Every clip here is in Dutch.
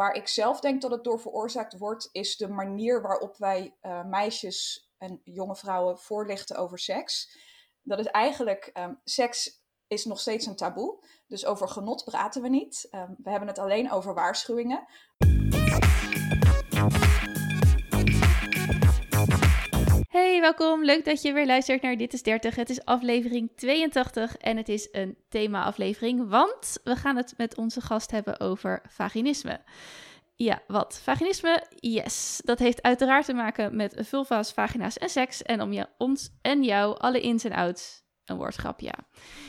waar ik zelf denk dat het door veroorzaakt wordt, is de manier waarop wij uh, meisjes en jonge vrouwen voorlichten over seks. Dat is eigenlijk, um, seks is nog steeds een taboe. Dus over genot praten we niet. Um, we hebben het alleen over waarschuwingen. Hey, welkom. Leuk dat je weer luistert naar Dit is 30. Het is aflevering 82 en het is een thema-aflevering, want we gaan het met onze gast hebben over vaginisme. Ja, wat? Vaginisme? Yes. Dat heeft uiteraard te maken met vulva's, vagina's en seks. En om je, ons en jou alle ins en outs een woordgrap, ja.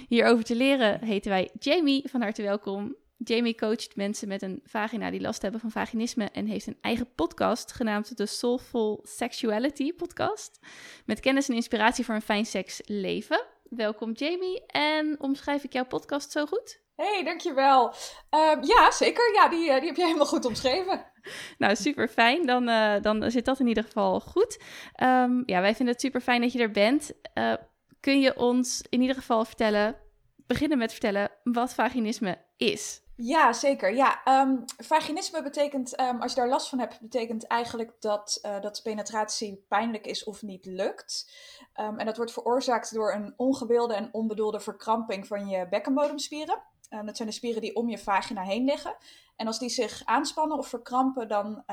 Hierover te leren heten wij Jamie. Van harte welkom. Jamie coacht mensen met een vagina die last hebben van vaginisme en heeft een eigen podcast genaamd de Soulful Sexuality Podcast. Met kennis en inspiratie voor een fijn seksleven. Welkom Jamie en omschrijf ik jouw podcast zo goed? Hey, dankjewel. Uh, ja, zeker. Ja, die, eh, die heb je helemaal goed omschreven. nou, super fijn. Dan, uh, dan zit dat in ieder geval goed. Um, ja, wij vinden het super fijn dat je er bent. Uh, kun je ons in ieder geval vertellen, beginnen met vertellen, wat vaginisme is? Ja, zeker. Ja, um, vaginisme betekent, um, als je daar last van hebt, betekent eigenlijk dat, uh, dat penetratie pijnlijk is of niet lukt. Um, en dat wordt veroorzaakt door een ongewilde en onbedoelde verkramping van je bekkenbodemspieren. dat zijn de spieren die om je vagina heen liggen. En als die zich aanspannen of verkrampen, dan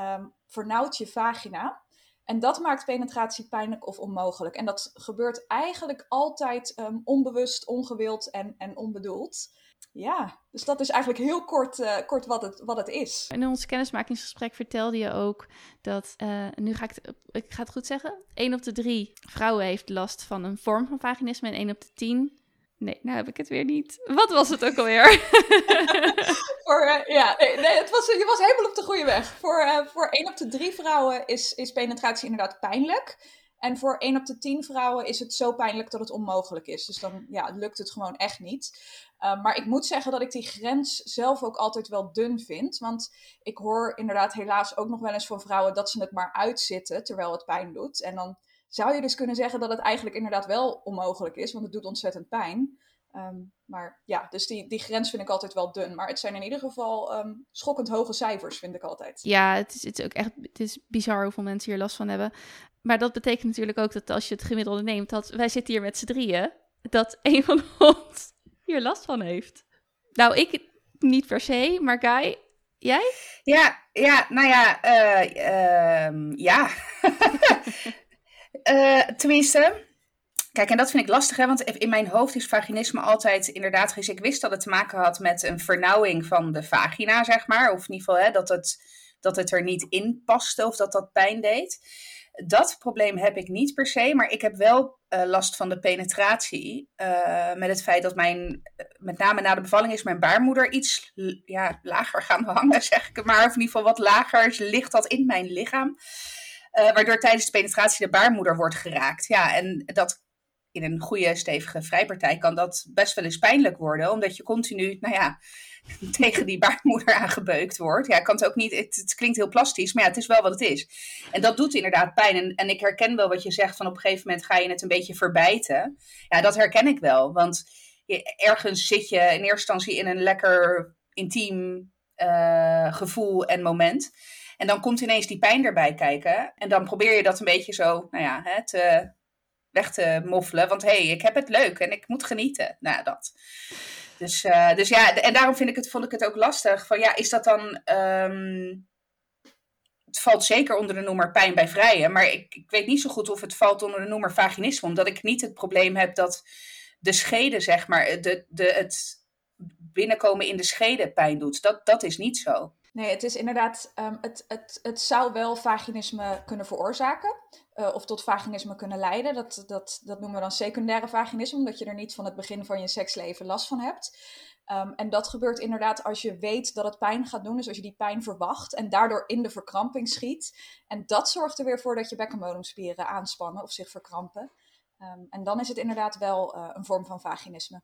vernauwt je vagina. En dat maakt penetratie pijnlijk of onmogelijk. En dat gebeurt eigenlijk altijd onbewust, ongewild en, en onbedoeld. Ja, dus dat is eigenlijk heel kort, uh, kort wat, het, wat het is. In ons kennismakingsgesprek vertelde je ook dat, uh, nu ga ik, het, ik ga het goed zeggen, 1 op de 3 vrouwen heeft last van een vorm van vaginisme en 1 op de 10 Nee, nou heb ik het weer niet. Wat was het ook alweer? voor, uh, ja, nee, nee, het was, je was helemaal op de goede weg. Voor, uh, voor 1 op de 3 vrouwen is, is penetratie inderdaad pijnlijk. En voor 1 op de 10 vrouwen is het zo pijnlijk dat het onmogelijk is. Dus dan ja, lukt het gewoon echt niet. Uh, maar ik moet zeggen dat ik die grens zelf ook altijd wel dun vind. Want ik hoor inderdaad helaas ook nog wel eens van vrouwen dat ze het maar uitzitten terwijl het pijn doet. En dan zou je dus kunnen zeggen dat het eigenlijk inderdaad wel onmogelijk is, want het doet ontzettend pijn. Um, maar ja, dus die, die grens vind ik altijd wel dun. Maar het zijn in ieder geval um, schokkend hoge cijfers, vind ik altijd. Ja, het is, het is ook echt het is bizar hoeveel mensen hier last van hebben. Maar dat betekent natuurlijk ook dat als je het gemiddelde neemt, dat wij zitten hier met z'n drieën, dat een van ons hier last van heeft. Nou, ik niet per se, maar Guy, jij? Ja, ja nou ja, uh, uh, ja. Uh, tenminste, kijk, en dat vind ik lastig, hè, want in mijn hoofd is vaginisme altijd inderdaad, dus ik wist dat het te maken had met een vernauwing van de vagina, zeg maar, of in ieder geval hè, dat, het, dat het er niet in paste of dat dat pijn deed. Dat probleem heb ik niet per se, maar ik heb wel uh, last van de penetratie. Uh, met het feit dat mijn, met name na de bevalling, is mijn baarmoeder iets ja, lager gaan hangen, zeg ik maar. Of in ieder geval wat lager ligt dat in mijn lichaam. Waardoor tijdens de penetratie de baarmoeder wordt geraakt. Ja, en dat in een goede, stevige vrijpartij kan dat best wel eens pijnlijk worden. Omdat je continu, nou ja, tegen die baarmoeder aangebeukt wordt. Ja, kan het ook niet, het, klinkt heel plastisch, maar ja, het is wel wat het is. En dat doet inderdaad pijn. En, en ik herken wel wat je zegt, van op een gegeven moment ga je het een beetje verbijten. Ja, dat herken ik wel. Want je, ergens zit je in eerste instantie in een lekker intiem uh, gevoel en moment. En dan komt ineens die pijn erbij kijken. En dan probeer je dat een beetje zo, nou ja, hè, te, weg te moffelen. Want hé, hey, ik heb het leuk en ik moet genieten. Nou, dat. Dus, uh, dus ja, en daarom vind ik het, vond ik het ook lastig. Van ja, is dat dan. Um, het valt zeker onder de noemer pijn bij vrijen. Maar ik, ik weet niet zo goed of het valt onder de noemer vaginisme. Omdat ik niet het probleem heb dat de schede, zeg maar, de, de, het binnenkomen in de schede pijn doet. Dat, dat is niet zo. Nee, het is inderdaad, um, het, het, het zou wel vaginisme kunnen veroorzaken. Uh, of tot vaginisme kunnen leiden. Dat, dat, dat noemen we dan secundaire vaginisme, omdat je er niet van het begin van je seksleven last van hebt. Um, en dat gebeurt inderdaad als je weet dat het pijn gaat doen. Dus als je die pijn verwacht en daardoor in de verkramping schiet. En dat zorgt er weer voor dat je bekkenbodemspieren aanspannen of zich verkrampen. Um, en dan is het inderdaad wel uh, een vorm van vaginisme.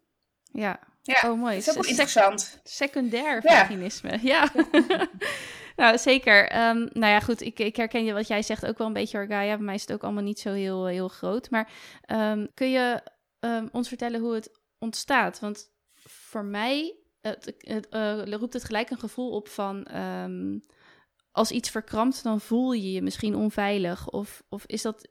Ja, ja oh, mooi. Dat is ook interessant. Secundair vaginisme, ja. ja. nou, zeker. Um, nou ja, goed, ik, ik, herken je wat jij zegt ook wel een beetje, Orgaia. Bij mij is het ook allemaal niet zo heel, heel groot. Maar um, kun je um, ons vertellen hoe het ontstaat? Want voor mij het, uh, roept het gelijk een gevoel op van als iets verkrampt, dan voel je je misschien onveilig. Of, of is, dat,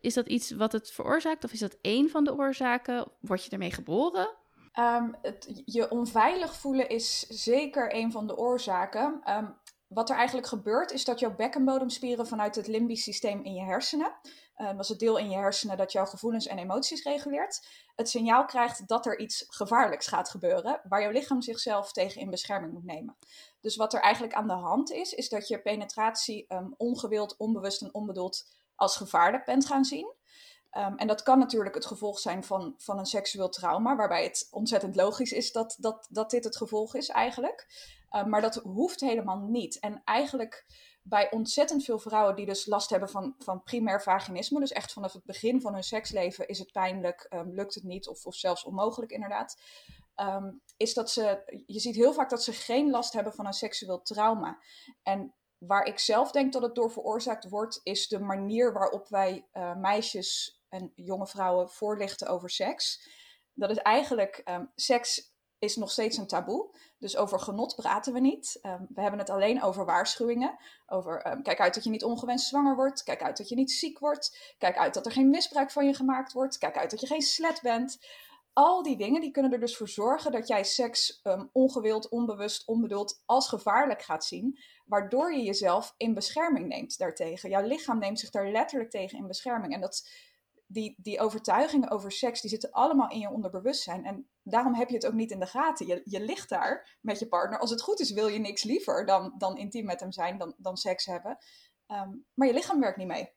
is dat iets wat het veroorzaakt? Of is dat één van de oorzaken? Word je ermee geboren? Ehm, het, je onveilig voelen is zeker een van de oorzaken. Ehm, wat er eigenlijk gebeurt, is dat jouw bekkenbodemspieren vanuit het limbisch systeem in je hersenen, uh, dat is het deel in je hersenen dat jouw gevoelens en emoties reguleert, het signaal krijgt dat er iets gevaarlijks gaat gebeuren, waar jouw lichaam zichzelf tegen in bescherming moet nemen. Dus wat er eigenlijk aan de hand is, is dat je penetratie um, ongewild, onbewust en onbedoeld als gevaarlijk bent gaan zien. Um, en dat kan natuurlijk het gevolg zijn van, van een seksueel trauma, waarbij het ontzettend logisch is dat, dat, dat dit het gevolg is eigenlijk. Um, maar dat hoeft helemaal niet. En eigenlijk bij ontzettend veel vrouwen die dus last hebben van, van primair vaginisme, dus echt vanaf het begin van hun seksleven is het pijnlijk, um, lukt het niet of, of zelfs onmogelijk inderdaad, is dat ze, je ziet heel vaak dat ze geen last hebben van een seksueel trauma. En waar ik zelf denk dat het door veroorzaakt wordt, is de manier waarop wij uh, meisjes en jonge vrouwen voorlichten over seks. Dat is eigenlijk, um, seks is nog steeds een taboe. Dus over genot praten we niet. Um, we hebben het alleen over waarschuwingen. Over um, kijk uit dat je niet ongewenst zwanger wordt. Kijk uit dat je niet ziek wordt. Kijk uit dat er geen misbruik van je gemaakt wordt. Kijk uit dat je geen slet bent. Al die dingen die kunnen er dus voor zorgen dat jij seks ongewild, onbewust, onbedoeld als gevaarlijk gaat zien. Waardoor je jezelf in bescherming neemt daartegen. Jouw lichaam neemt zich daar letterlijk tegen in bescherming. En dat, die, die overtuigingen over seks, die zitten allemaal in je onderbewustzijn. En daarom heb je het ook niet in de gaten. Je, je ligt daar met je partner. Als het goed is, wil je niks liever dan, dan intiem met hem zijn, dan, dan seks hebben. Um, maar je lichaam werkt niet mee.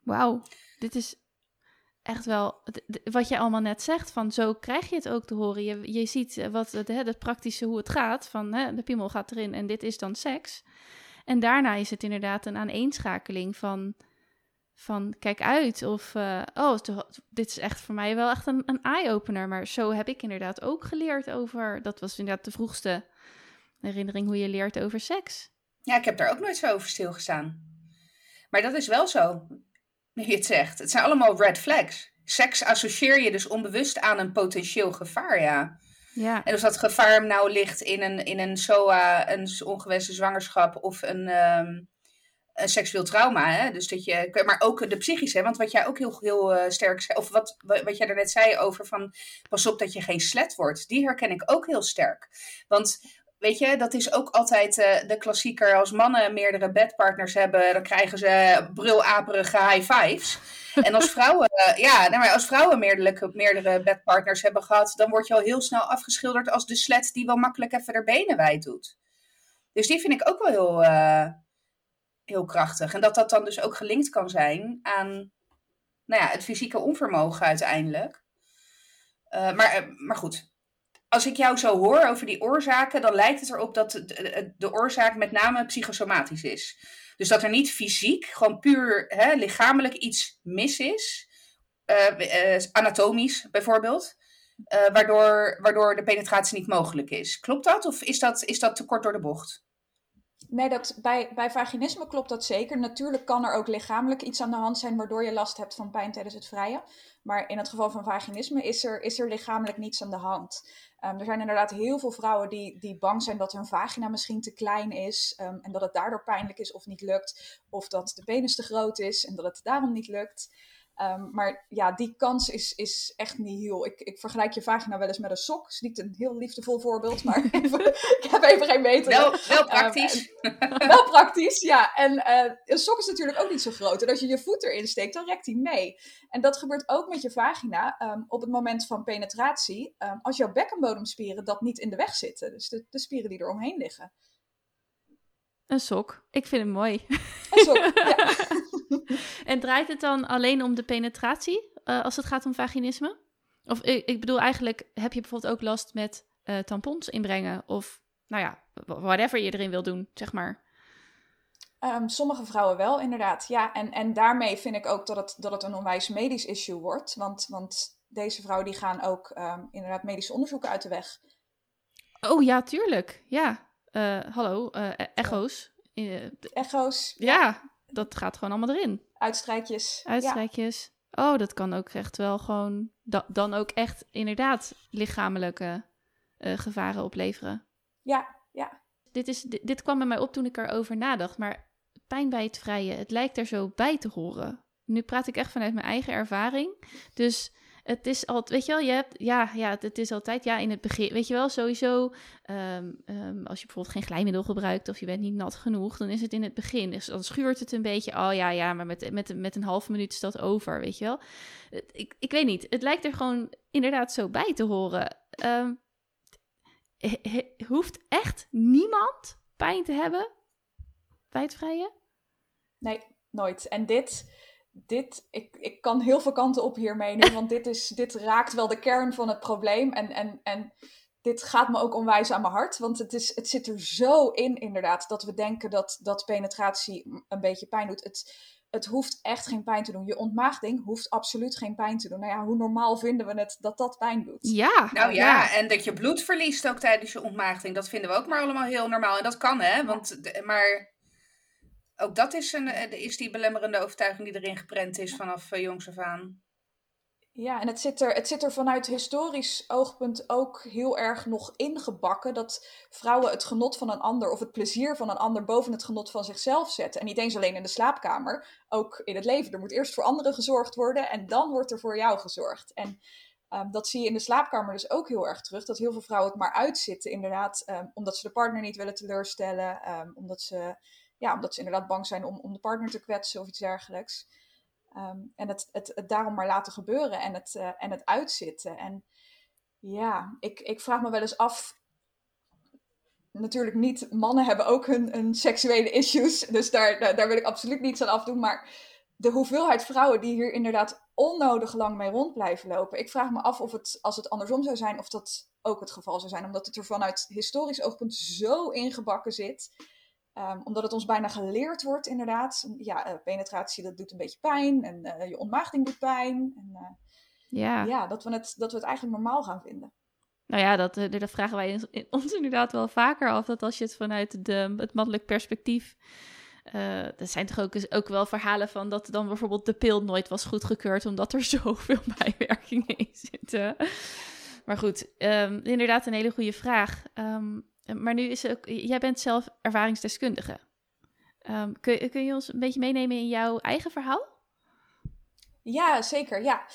Wauw, dit is echt wel wat je allemaal net zegt. Van zo krijg je het ook te horen. Je, je ziet wat het, het praktische hoe het gaat. Van hè, de piemel gaat erin en dit is dan seks. En daarna is het inderdaad een aaneenschakeling van van kijk uit of uh, oh, dit is echt voor mij wel echt een, een eye-opener. Maar zo heb ik inderdaad ook geleerd over, dat was inderdaad de vroegste herinnering hoe je leert over seks. Ja, ik heb daar ook nooit zo over stilgestaan. Maar dat is wel zo, nu je het zegt. Het zijn allemaal red flags. Seks associeer je dus onbewust aan een potentieel gevaar, ja. Ja. En of dat gevaar nou ligt in een, in een SOA, een ongewenste zwangerschap of een, um, een seksueel trauma. Hè? Dus dat je, maar ook de psychische, want wat jij ook heel, heel uh, sterk zei, of wat, wat jij net zei over van pas op dat je geen slet wordt, die herken ik ook heel sterk. Want weet je, dat is ook altijd uh, de klassieker. Als mannen meerdere bedpartners hebben, dan krijgen ze brulaperige high fives. En als vrouwen, ja, nou, maar als vrouwen meerdere, meerdere bedpartners hebben gehad, dan word je al heel snel afgeschilderd als de slet die wel makkelijk even haar benen wijd doet. Dus die vind ik ook wel heel, heel krachtig. En dat dat dan dus ook gelinkt kan zijn aan nou ja, het fysieke onvermogen uiteindelijk. Uh, maar, maar goed, als ik jou zo hoor over die oorzaken, dan lijkt het erop dat de, de oorzaak met name psychosomatisch is. Dus dat er niet fysiek, gewoon puur hè, lichamelijk iets mis is, anatomisch bijvoorbeeld, waardoor, waardoor de penetratie niet mogelijk is. Klopt dat of is dat, is dat te kort door de bocht? Nee, dat, bij, bij vaginisme klopt dat zeker. Natuurlijk kan er ook lichamelijk iets aan de hand zijn waardoor je last hebt van pijn tijdens het vrijen. Maar in het geval van vaginisme is er, is er lichamelijk niets aan de hand. Um, er zijn inderdaad heel veel vrouwen die, die bang zijn dat hun vagina misschien te klein is. Um, en dat het daardoor pijnlijk is of niet lukt. Of dat de penis te groot is en dat het daarom niet lukt. Um, maar ja, die kans is, is echt niet heel. Ik, ik vergelijk je vagina wel eens met een sok. Het is niet een heel liefdevol voorbeeld, maar even, ik heb even geen betere. Wel, wel praktisch. Um, en, wel praktisch, ja. En uh, een sok is natuurlijk ook niet zo groot. En als je je voet erin steekt, dan rekt hij mee. En dat gebeurt ook met je vagina um, op het moment van penetratie. als jouw bekkenbodemspieren dat niet in de weg zitten. Dus de, de spieren die er omheen liggen. Een sok. Ik vind het mooi. Een sok, ja. en draait het dan alleen om de penetratie uh, als het gaat om vaginisme? Of ik, ik, bedoel eigenlijk, heb je bijvoorbeeld ook last met uh, tampons inbrengen? Of nou ja, whatever je erin wil doen, zeg maar. Um, sommige vrouwen wel, inderdaad. Ja, en, en daarmee vind ik ook dat het, dat het een onwijs medisch issue wordt. Want, want deze vrouwen die gaan ook um, inderdaad medische onderzoeken uit de weg. Oh ja, tuurlijk. Ja. Uh, hallo, uh, echo's. Uh, echo's. Ja. dat gaat gewoon allemaal erin. Uitstrijkjes. Uitstrijkjes. Ja. Oh, dat kan ook echt wel gewoon... Da dan ook echt inderdaad lichamelijke gevaren opleveren. Ja, ja. Dit, is, dit, dit kwam bij mij op toen ik erover nadacht. Maar pijn bij het vrije, het lijkt er zo bij te horen. Nu praat ik echt vanuit mijn eigen ervaring. Dus het is altijd, weet je wel, je hebt, ja, ja, het is altijd, ja, in het begin, weet je wel, sowieso, ehm, ehm, als je bijvoorbeeld geen glijmiddel gebruikt of je bent niet nat genoeg, dan is het in het begin, dus dan schuurt het een beetje, oh ja, ja, maar met, met, met een halve minuut is dat over, weet je wel. Ik, ik weet niet, het lijkt er gewoon inderdaad zo bij te horen. Um, hoeft echt niemand pijn te hebben bij het vrije? Nee, nooit. En dit, dit ik, ik kan heel veel kanten op hiermee nu, want dit, is, dit raakt wel de kern van het probleem. En, en, en dit gaat me ook onwijs aan mijn hart, want het, is, het zit er zo in inderdaad, dat we denken dat, dat penetratie een beetje pijn doet. Het, het hoeft echt geen pijn te doen. Je ontmaagding hoeft absoluut geen pijn te doen. Nou ja, hoe normaal vinden we het dat dat pijn doet? Ja. Nou ja, en dat je bloed verliest ook tijdens je ontmaagding. Dat vinden we ook maar allemaal heel normaal. En dat kan hè, want, maar ook dat is, een, eh, is die belemmerende overtuiging die erin geprent is vanaf uh, jongs af aan. Ja, en het zit, er, het zit er vanuit historisch oogpunt ook heel erg nog ingebakken dat vrouwen het genot van een ander of het plezier van een ander boven het genot van zichzelf zetten. En niet eens alleen in de slaapkamer, ook in het leven. Er moet eerst voor anderen gezorgd worden en dan wordt er voor jou gezorgd. En um, dat zie je in de slaapkamer dus ook heel erg terug. Dat heel veel vrouwen het maar uitzitten, inderdaad, um, omdat ze de partner niet willen teleurstellen, um, omdat ze ja, omdat ze inderdaad bang zijn om, om de partner te kwetsen of iets dergelijks. Ehm, en het, het, het, daarom maar laten gebeuren en het, uh, en het uitzitten. En ja, ik, ik vraag me wel eens af. Natuurlijk niet, mannen hebben ook hun, hun seksuele issues. Dus daar, daar, daar wil ik absoluut niets aan afdoen. Maar de hoeveelheid vrouwen die hier inderdaad onnodig lang mee rond blijven lopen. Ik vraag me af of het, als het andersom zou zijn, of dat ook het geval zou zijn. Omdat het er vanuit historisch oogpunt zo ingebakken zit Um, omdat het ons bijna geleerd wordt, inderdaad. Ja, uh, penetratie, dat doet een beetje pijn. En uh, je ontmaagding doet pijn. En, uh, ja, ja dat, we het, dat we het eigenlijk normaal gaan vinden. Nou ja, dat, dat vragen wij ons inderdaad wel vaker af. Dat als je het vanuit de, het mannelijk perspectief... er zijn toch ook, ook wel verhalen van dat dan bijvoorbeeld de pil nooit was goedgekeurd... omdat er zoveel bijwerkingen in zitten. Maar goed, um, inderdaad een hele goede vraag. Um, maar nu is ook, jij bent zelf ervaringsdeskundige. Um, kun, kun je ons een beetje meenemen in jouw eigen verhaal? Ja, zeker. Ja.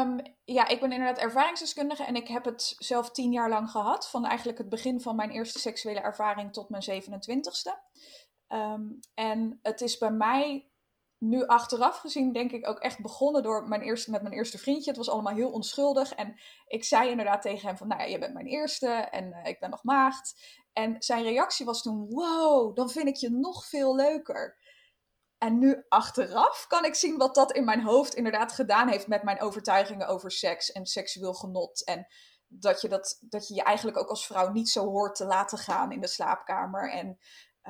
Um, ja, ik ben inderdaad ervaringsdeskundige en ik heb het zelf tien jaar lang gehad. Van eigenlijk het begin van mijn eerste seksuele ervaring tot mijn 27ste. Um, en het is bij mij nu achteraf gezien denk ik ook echt begonnen door mijn eerste, met mijn eerste vriendje. Het was allemaal heel onschuldig. En ik zei inderdaad tegen hem van, nou ja, je bent mijn eerste en uh, ik ben nog maagd. En zijn reactie was toen, wow, dan vind ik je nog veel leuker. En nu achteraf kan ik zien wat dat in mijn hoofd inderdaad gedaan heeft met mijn overtuigingen over seks en seksueel genot. En dat je, dat, dat je je eigenlijk ook als vrouw niet zo hoort te laten gaan in de slaapkamer. En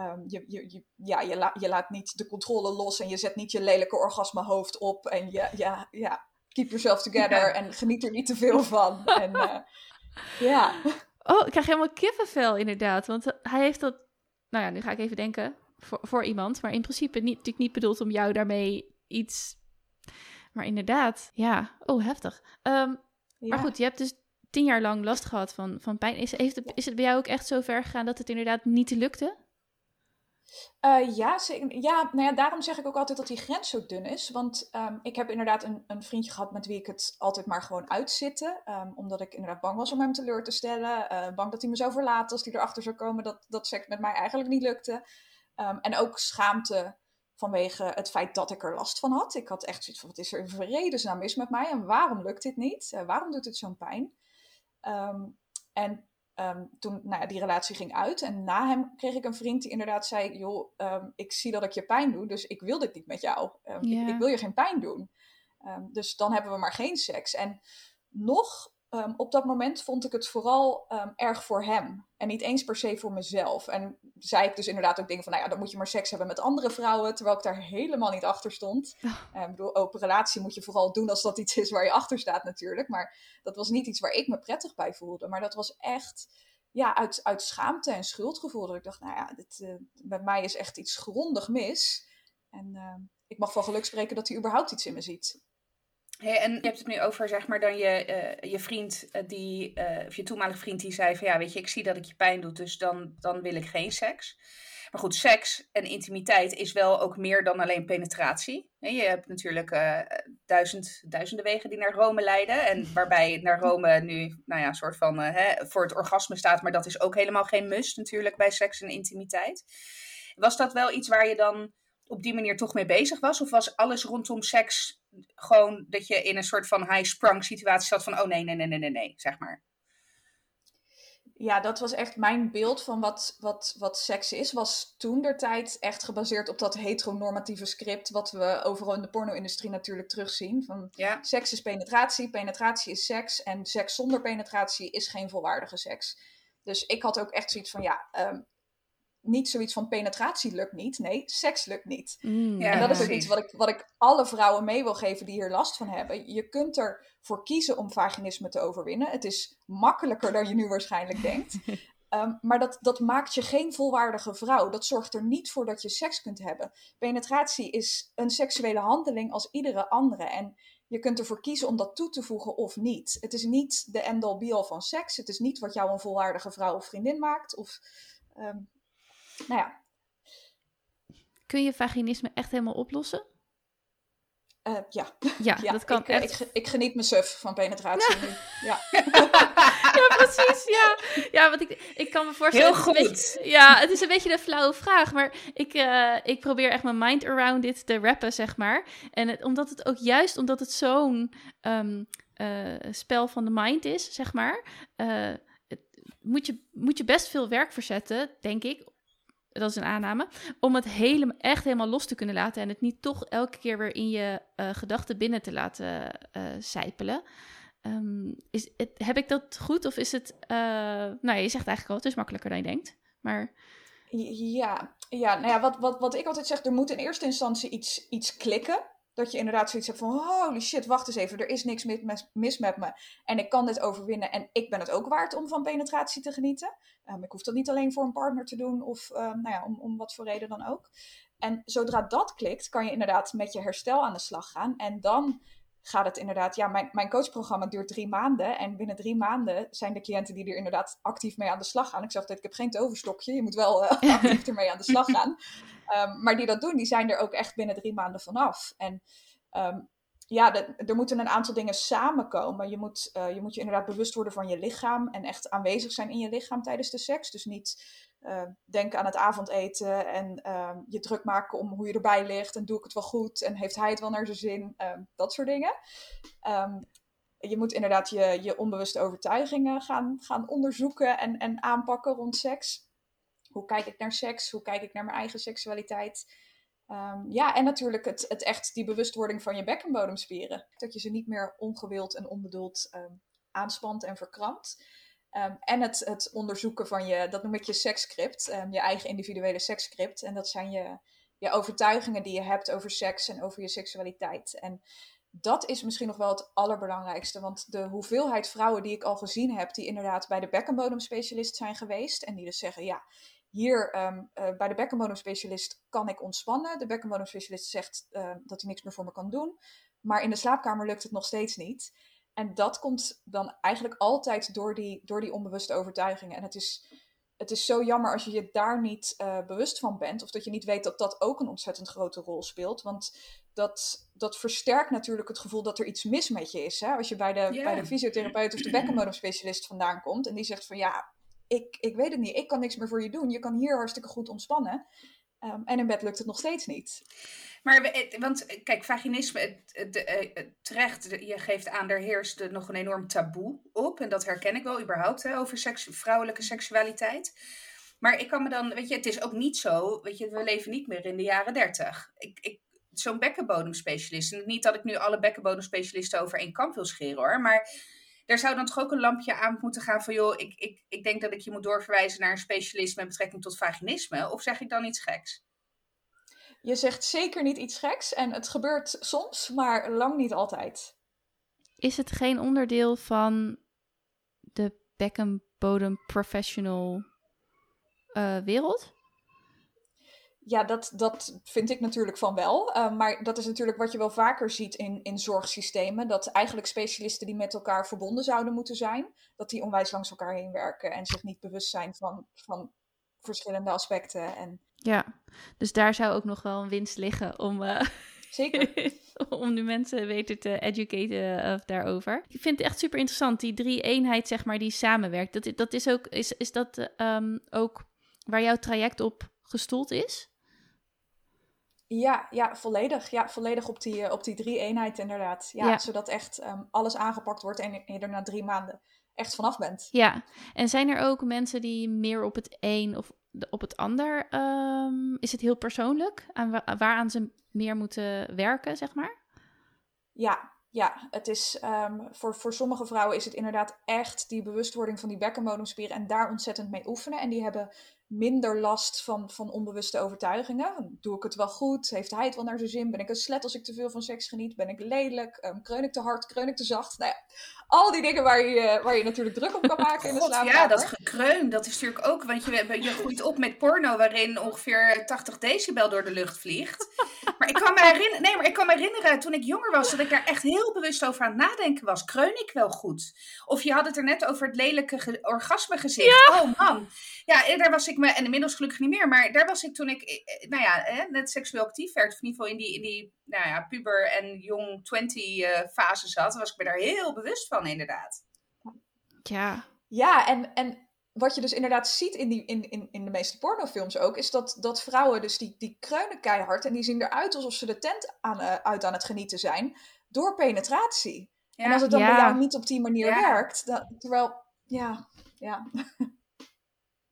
Um, je, je, ja, je, la, je laat niet de controle los en je zet niet je lelijke orgasmehoofd op en je, ja, ja, keep yourself together en geniet er niet te veel van. en, uh, ja. Oh, ik krijg helemaal kippenvel inderdaad, want hij heeft dat, nou ja, nu ga ik even denken, voor, voor iemand, maar in principe niet, natuurlijk niet bedoeld om jou daarmee iets, maar inderdaad, ja, oh heftig. Um, ja. Maar goed, je hebt dus tien jaar lang last gehad van, van pijn. Is, heeft het, is het bij jou ook echt zo ver gegaan dat het inderdaad niet lukte? Uh, ja, ja, nou ja, daarom zeg ik ook altijd dat die grens zo dun is. Want um, ik heb inderdaad een, een, vriendje gehad met wie ik het altijd maar gewoon uitzitten. Um, omdat ik inderdaad bang was om hem teleur te stellen. Uh, bang dat hij me zou verlaten als hij erachter zou komen dat, dat seks met mij eigenlijk niet lukte. Um, en ook schaamte vanwege het feit dat ik er last van had. Ik had echt zoiets van, wat is er in vredesnaam mis met mij? En waarom lukt dit niet? Uh, waarom doet het zo'n pijn? en Um, toen nou ja, die relatie ging uit. En na hem kreeg ik een vriend die inderdaad zei: Joh, um, ik zie dat ik je pijn doe, dus ik wil dit niet met jou. Um, yeah. ik, ik, wil je geen pijn doen. dus dan hebben we maar geen seks. En nog op dat moment vond ik het vooral erg voor hem. En niet eens per se voor mezelf. En zei ik dus inderdaad ook dingen van: Nou ja, dan moet je maar seks hebben met andere vrouwen. Terwijl ik daar helemaal niet achter stond. Oh. ik bedoel, open relatie moet je vooral doen als dat iets is waar je achter staat, natuurlijk. Maar dat was niet iets waar ik me prettig bij voelde. Maar dat was echt ja, uit, uit schaamte en schuldgevoel. Dat ik dacht, nou ja, dit, uh, bij mij is echt iets grondig mis. En uh, ik mag van geluk spreken dat hij überhaupt iets in me ziet. Hey, en je hebt het nu over, zeg maar, dan je, uh, je vriend, uh, die, uh, of je toenmalige vriend, die zei van ja, weet je, ik zie dat het je pijn doet, dus dan, dan wil ik geen seks. Maar goed, seks en intimiteit is wel ook meer dan alleen penetratie. Je hebt natuurlijk duizend, duizenden wegen die naar Rome leiden. En waarbij naar Rome nu, nou ja, een soort van hè, voor het orgasme staat. Maar dat is ook helemaal geen must natuurlijk bij seks en intimiteit. Was dat wel iets waar je dan op die manier toch mee bezig was? Of was alles rondom seks gewoon dat je in een soort van high-sprung situatie zat van, oh nee, nee, nee, nee, nee, nee, zeg maar? Ja, dat was echt mijn beeld van wat, wat, wat seks is. Was toen der tijd echt gebaseerd op dat heteronormatieve script. Wat we overal in de porno-industrie natuurlijk terugzien. Van ja. seks is penetratie, penetratie is seks. En seks zonder penetratie is geen volwaardige seks. Dus ik had ook echt zoiets van: ja, um, niet zoiets van penetratie lukt niet. Nee, seks lukt niet. Mm, en dat is ook iets wat ik, wat ik alle vrouwen mee wil geven die hier last van hebben. Je kunt ervoor kiezen om vaginisme te overwinnen. Het is makkelijker dan je nu waarschijnlijk denkt. Um, maar dat, dat maakt je geen volwaardige vrouw. Dat zorgt er niet voor dat je seks kunt hebben. Penetratie is een seksuele handeling als iedere andere. En je kunt ervoor kiezen om dat toe te voegen of niet. Het is niet de end-all be-all van seks. Het is niet wat jou een volwaardige vrouw of vriendin maakt. Of um, nou ja. Kun je vaginisme echt helemaal oplossen? Uh, ja. ja. ja, dat kan ik, echt. Ik, ik, geniet me suf van penetratie nu. Ja. ja, precies. Ja, ja want ik, ik kan me voorstellen... Heel goed. Beetje, ja, het is een beetje een flauwe vraag, maar ik, uh, ik probeer echt mijn mind around dit te rappen, zeg maar. En het, omdat het ook juist, omdat het zo'n um, uh, spel van de mind is, zeg maar... moet je, moet je best veel werk verzetten, denk ik, dat is een aanname, om het hele, echt helemaal los te kunnen laten en het niet toch elke keer weer in je uh, gedachten binnen te laten uh, sijpelen. Um, is het, heb ik dat goed of is het, uh, nou je zegt eigenlijk al, het is makkelijker dan je denkt, maar... Ja, ja, nou ja wat, wat, wat ik altijd zeg, er moet in eerste instantie iets, iets klikken. Dat je inderdaad zoiets hebt van, holy shit, wacht eens even, er is niks mis met me. En ik kan dit overwinnen en ik ben het ook waard om van penetratie te genieten. Um, ik hoef dat niet alleen voor een partner te doen of um, nou ja, om, om wat voor reden dan ook. En zodra dat klikt, kan je inderdaad met je herstel aan de slag gaan. En dan gaat het inderdaad, ja, mijn, mijn coachprogramma duurt drie maanden. En binnen drie maanden zijn de cliënten die er inderdaad actief mee aan de slag gaan. Ik zeg altijd, ik heb geen toverstokje, je moet wel uh, actief ermee aan de slag gaan. Um, maar die dat doen, die zijn er ook echt binnen drie maanden vanaf. En um, ja, de, er moeten een aantal dingen samenkomen. Je moet, uh, je moet je inderdaad bewust worden van je lichaam en echt aanwezig zijn in je lichaam tijdens de seks. Dus niet uh, denken aan het avondeten en uh, je druk maken om hoe je erbij ligt en doe ik het wel goed en heeft hij het wel naar zijn zin. Ehm, dat soort dingen. Je moet inderdaad je, je onbewuste overtuigingen gaan, gaan onderzoeken en, en aanpakken rond seks. Hoe kijk ik naar seks? Hoe kijk ik naar mijn eigen seksualiteit? Ja, en natuurlijk het, het echt die bewustwording van je bekkenbodemspieren. Dat je ze niet meer ongewild en onbedoeld aanspant en verkrampt. Um, en het, het onderzoeken van je, dat noem ik je seksscript, je eigen individuele seksscript. En dat zijn je, je overtuigingen die je hebt over seks en over je seksualiteit. En dat is misschien nog wel het allerbelangrijkste. Want de hoeveelheid vrouwen die ik al gezien heb, die inderdaad bij de bekkenbodemspecialist zijn geweest. En die dus zeggen, ja, hier um, uh, bij de bekkenbodemspecialist kan ik ontspannen. De bekkenbodemspecialist zegt dat hij niks meer voor me kan doen. Maar in de slaapkamer lukt het nog steeds niet. En dat komt dan eigenlijk altijd door die, door die onbewuste overtuigingen. En het is, het is zo jammer als je je daar niet uh, bewust van bent. Of dat je niet weet dat dat ook een ontzettend grote rol speelt. Want dat, dat versterkt natuurlijk het gevoel dat er iets mis met je is. Hè? Als je bij de, yeah. bij de fysiotherapeut of de bekkenbodemspecialist vandaan komt. En die zegt van ja, ik, ik weet het niet, ik kan niks meer voor je doen. Je kan hier hartstikke goed ontspannen. Um, en in bed lukt het nog steeds niet. Maar, want kijk, vaginisme, terecht, je geeft aan, er heerst nog een enorm taboe op. En dat herken ik wel überhaupt hè, over vrouwelijke seksualiteit. Maar ik kan me dan, weet je, het is ook niet zo, weet je, we leven niet meer in de jaren dertig. Ik, ik, Zo'n bekkenbodemspecialist, niet dat ik nu alle bekkenbodemspecialisten over één kamp wil scheren hoor, maar er zou dan toch ook een lampje aan moeten gaan van, joh, ik, ik, ik denk dat ik je moet doorverwijzen naar een specialist met betrekking tot vaginisme. Of zeg ik dan iets geks? Je zegt zeker niet iets geks en het gebeurt soms, maar lang niet altijd. Is het geen onderdeel van de bekkenbodem professional uh, wereld? Ja, dat, dat vind ik natuurlijk van wel. Uh, maar dat is natuurlijk wat je wel vaker ziet in, in zorgsystemen. Dat eigenlijk specialisten die met elkaar verbonden zouden moeten zijn, dat die onwijs langs elkaar heen werken en zich niet bewust zijn van, van verschillende aspecten. En... Ja, dus daar zou ook nog wel een winst liggen om. Uh... Zeker. om de mensen beter te educaten uh, daarover. Ik vind het echt super interessant, die drie eenheid, zeg maar, die samenwerkt. Dat, dat is ook, is, is dat um, ook waar jouw traject op gestoeld is? Ja, ja, volledig. Ja, volledig op die, eh, op die drie eenheid inderdaad. Ja, Zodat echt um, alles aangepakt wordt en je er na drie maanden echt vanaf bent. Ja, en zijn er ook mensen die meer op het een of op het ander... Um, is het heel persoonlijk? Aan wa waaraan ze meer moeten werken, zeg maar? Ja, ja, het is um, voor, voor sommige vrouwen is het inderdaad echt die bewustwording van die bekkenbodemspieren en daar ontzettend mee oefenen. En die hebben minder last van, van onbewuste overtuigingen. Doe ik het wel goed? Heeft hij het wel naar zijn zin? Ben ik een slet als ik te veel van seks geniet? Ben ik lelijk? Um, kreun ik te hard? Kreun ik te zacht? Nou ja, al die dingen waar je, waar je natuurlijk druk op kan maken in de slaapkamer. Ja, dat gekreun, dat is natuurlijk ook... Want je, je groeit op met porno waarin ongeveer 80 decibel door de lucht vliegt. Maar ik kan me herinneren, nee, maar ik kan me herinneren toen ik jonger was... dat ik daar echt heel bewust over aan het nadenken was. Kreun ik wel goed? Of je had het er net over het lelijke orgasme gezicht. Ja. Oh man. Ja, daar was ik me... En inmiddels gelukkig niet meer. Maar daar was ik toen ik, eh, nou ja, net seksueel actief werd. Of in ieder geval in die, in die nou ja, puber en jong 20 uh, fase zat, was ik me daar heel bewust van, inderdaad. Ja. Ja, en, en wat je dus inderdaad ziet in, die, in, in, in de meeste pornofilms ook, is dat, dat vrouwen dus die, die kreunen keihard en die zien eruit alsof ze de tent aan, uh, uit aan het genieten zijn door penetratie. Ja. En als het dan ja. bij jou niet op die manier ja. werkt, dan, terwijl, ja, ja.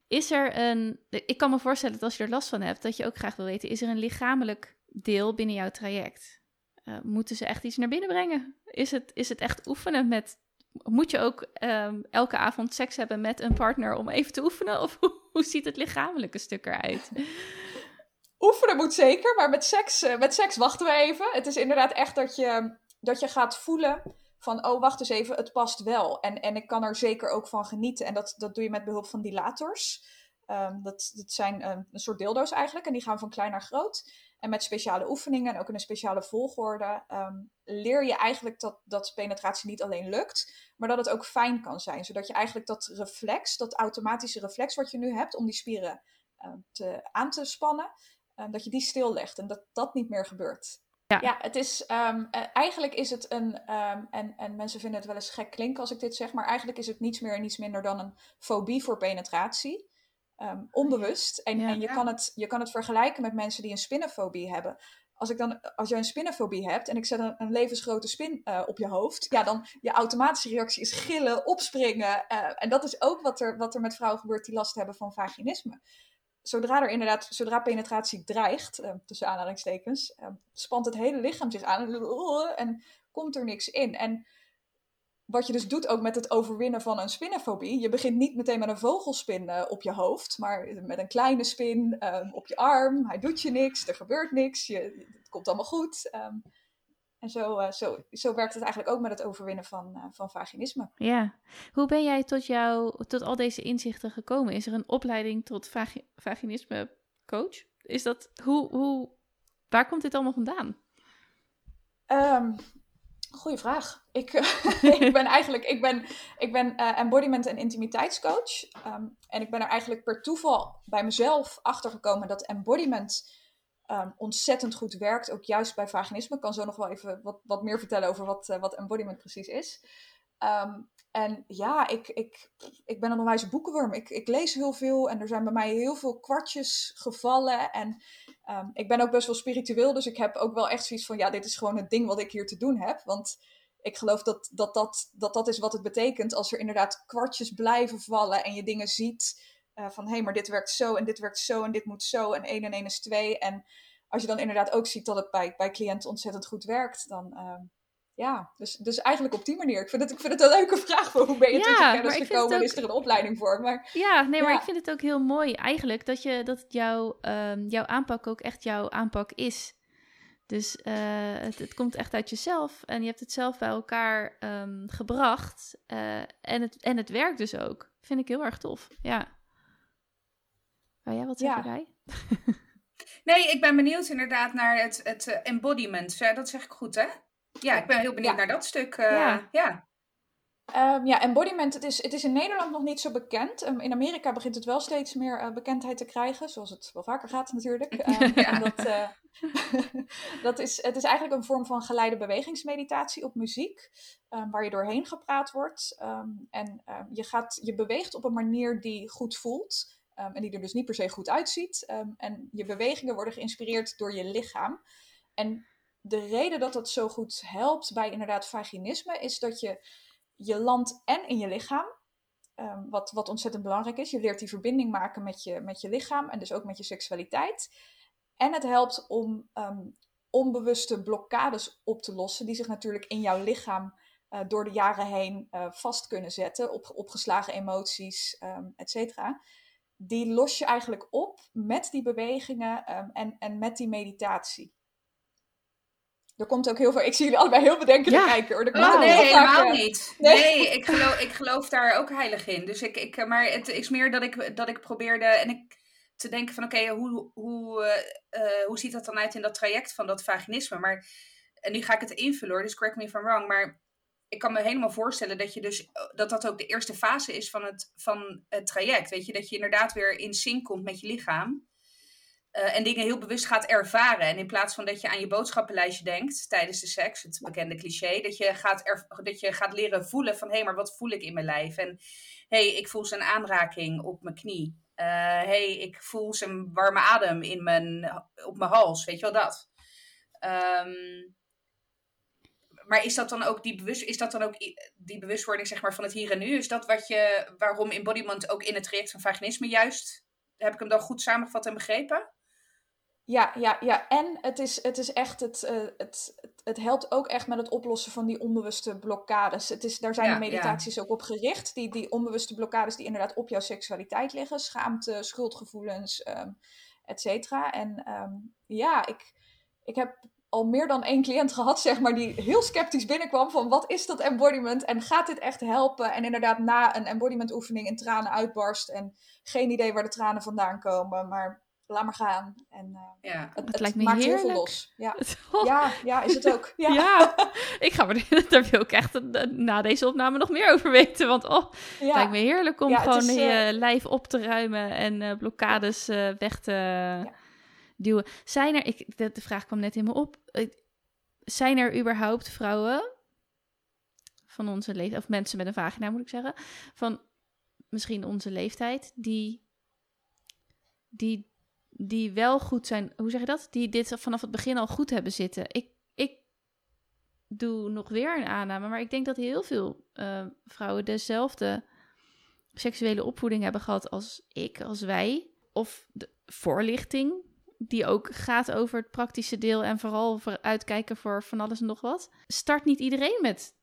Is er een, ik kan me voorstellen dat als je er last van hebt, dat je ook graag wil weten, is er een lichamelijk deel binnen jouw traject? Uh, moeten ze echt iets naar binnen brengen? Is het, is het echt oefenen met. Moet je ook um, elke avond seks hebben met een partner om even te oefenen? Of hoe, hoe ziet het lichamelijke stuk eruit? Oefenen moet zeker, maar met seks, uh, met seks wachten we even. Het is inderdaad echt dat je, dat je gaat voelen van, oh wacht eens even, het past wel. En, en ik kan er zeker ook van genieten. En dat, dat doe je met behulp van dilators. Um, dat, dat zijn um, een soort dildo's eigenlijk. En die gaan van klein naar groot. En met speciale oefeningen en ook in een speciale volgorde um, leer je eigenlijk dat, dat penetratie niet alleen lukt, maar dat het ook fijn kan zijn. Zodat je eigenlijk dat reflex, dat automatische reflex wat je nu hebt om die spieren te, aan te spannen, dat je die stillegt en dat dat niet meer gebeurt. Ja, ja het is, eigenlijk is het een, en, en mensen vinden het wel eens gek klinken als ik dit zeg, maar eigenlijk is het niets meer en niets minder dan een fobie voor penetratie. Um, onbewust. En, ja, en je, ja. kan het, je kan het vergelijken met mensen die een spinnenfobie hebben. Als, ik dan, als jij een spinnenfobie hebt en ik zet een, een levensgrote spin uh, op je hoofd, ja, dan je automatische reactie is gillen, opspringen. Uh, en dat is ook wat er, wat er met vrouwen gebeurt die last hebben van vaginisme. Zodra er inderdaad, zodra penetratie dreigt, uh, tussen aanhalingstekens, spant het hele lichaam zich aan en komt er niks in. En wat je dus doet ook met het overwinnen van een spinnenfobie. Je begint niet meteen met een vogelspin uh, op je hoofd, maar met een kleine spin op je arm. Hij doet je niks, er gebeurt niks, je, het komt allemaal goed. Um, en zo, uh, zo, zo werkt het eigenlijk ook met het overwinnen van, uh, van vaginisme. Ja. Hoe ben jij tot, jou, tot al deze inzichten gekomen? Is er een opleiding tot vagi vaginisme coach? Is dat, hoe, hoe, waar komt dit allemaal vandaan? Um, Goeie vraag. Ik, ik ben eigenlijk ik ben, ik ben uh, embodiment- en intimiteitscoach. Um, en ik ben er eigenlijk per toeval bij mezelf achter gekomen dat embodiment um, ontzettend goed werkt. Ook juist bij vaginisme. Ik kan zo nog wel even wat, wat meer vertellen over wat, uh, wat embodiment precies is. Um, en ja, ik, ik, ik ben een onwijs boekenworm. Ik, ik lees heel veel en er zijn bij mij heel veel kwartjes gevallen. En um, ik ben ook best wel spiritueel, dus ik heb ook wel echt zoiets van: ja, dit is gewoon het ding wat ik hier te doen heb. Want ik geloof dat dat, dat, dat, dat is wat het betekent als er inderdaad kwartjes blijven vallen en je dingen ziet uh, van: hé, hey, maar dit werkt zo en dit werkt zo en dit moet zo en 1 en 1 is 2. En als je dan inderdaad ook ziet dat het bij, bij cliënten ontzettend goed werkt, dan. Um, ja, dus, dus eigenlijk op die manier. Ik vind het, ik vind het een leuke vraag voor hoe ben je ja, tot de kennis gekomen ook... is er een opleiding voor. Maar, ja, nee, maar ik vind het ook heel mooi eigenlijk dat, je, dat jouw, um, jouw aanpak ook echt jouw aanpak is. Dus uh, het, het, komt echt uit jezelf en je hebt het zelf bij elkaar um, gebracht. Uh, en, het, en het werkt dus ook. Vind ik heel erg tof. Ja. Wou jij wat zeggen, ja. Nee, ik ben benieuwd inderdaad naar het, het uh, embodiment. dat zeg ik goed, hè? Ja, ik ben heel benieuwd naar dat stuk. Uh, ja. ja. Um, ja, embodiment, het is, het is in Nederland nog niet zo bekend. Um, in Amerika begint het wel steeds meer uh, bekendheid te krijgen, zoals het wel vaker gaat natuurlijk. Um, ja. dat, uh, dat is, het is eigenlijk een vorm van geleide bewegingsmeditatie op muziek, waar je doorheen gepraat wordt. en je, gaat, je beweegt op een manier die goed voelt en die er dus niet per se goed uitziet. en je bewegingen worden geïnspireerd door je lichaam. En de reden dat dat zo goed helpt bij inderdaad vaginisme is dat je je landt en in je lichaam. Um, wat, wat ontzettend belangrijk is. Je leert die verbinding maken met je, met je lichaam en dus ook met je seksualiteit. En het helpt om onbewuste blokkades op te lossen, die zich natuurlijk in jouw lichaam uh, door de jaren heen uh, vast kunnen zetten, op, opgeslagen emoties, um, et cetera. Die los je eigenlijk op met die bewegingen en, en met die meditatie. Er komt ook heel veel. Ik zie jullie allebei heel bedenkend ja. kijken hoor. Oh, nee, helemaal eh, niet. Nee, nee ik, geloof, ik geloof daar ook heilig in. Dus ik, ik, maar het is meer dat ik, dat ik probeerde. En ik te denken van oké, hoe, hoe, uh, hoe ziet dat dan uit in dat traject van dat vaginisme? Maar, en nu ga ik het invullen hoor, dus correct me if I'm wrong. Maar ik kan me helemaal voorstellen dat je dus dat dat ook de eerste fase is van het, van het traject. Weet je, dat je inderdaad weer in sync komt met je lichaam. Uh, en dingen heel bewust gaat ervaren. En in plaats van dat je aan je boodschappenlijstje denkt tijdens de seks, het bekende cliché, dat je gaat, dat je gaat leren voelen van hé, hey, maar wat voel ik in mijn lijf? En hé, hey, ik voel zijn aanraking op mijn knie. Hé, uh, hey, ik voel zijn warme adem in mijn, op mijn hals. Weet je wel dat? Um, maar is dat dan ook die, bewust, is dat dan ook die bewustwording zeg maar, van het hier en nu? Is dat wat je, waarom embodiment ook in het traject van vaginisme juist, heb ik hem dan goed samengevat en begrepen? Ja, ja, ja. En het is, het is echt, het, uh, het, het, helpt ook echt met het oplossen van die onbewuste blokkades. Het is, daar zijn de meditaties ook op gericht. Die, die onbewuste blokkades die inderdaad op jouw seksualiteit liggen. Schaamte, schuldgevoelens, um, et cetera. En um, ja, ik, ik heb al meer dan één cliënt gehad, zeg maar, die heel sceptisch binnenkwam van wat is dat embodiment en gaat dit echt helpen? En inderdaad na een embodiment oefening in tranen uitbarst en geen idee waar de tranen vandaan komen, maar laat maar gaan. En uh, ja. het, het, lijkt me maakt heerlijk. heel veel los. Ja. ja, ja, is het ook. Ja, ja. ik ga maar, daar wil ik echt na deze opname nog meer over weten. Want oh, het lijkt me heerlijk om gewoon is, je uh, lijf op te ruimen en uh, blokkades weg te duwen. Zijn er, ik, de, de, vraag kwam net in me op, zijn er überhaupt vrouwen van onze leeftijd, of mensen met een vagina moet ik zeggen, van misschien onze leeftijd, die die die wel goed zijn, hoe zeg je dat? Die dit vanaf het begin al goed hebben zitten. Ik, ik doe nog weer een aanname, maar ik denk dat heel veel uh, vrouwen dezelfde seksuele opvoeding hebben gehad als ik, als wij. Of de voorlichting, die ook gaat over het praktische deel en vooral voor uitkijken voor van alles en nog wat. Start niet iedereen met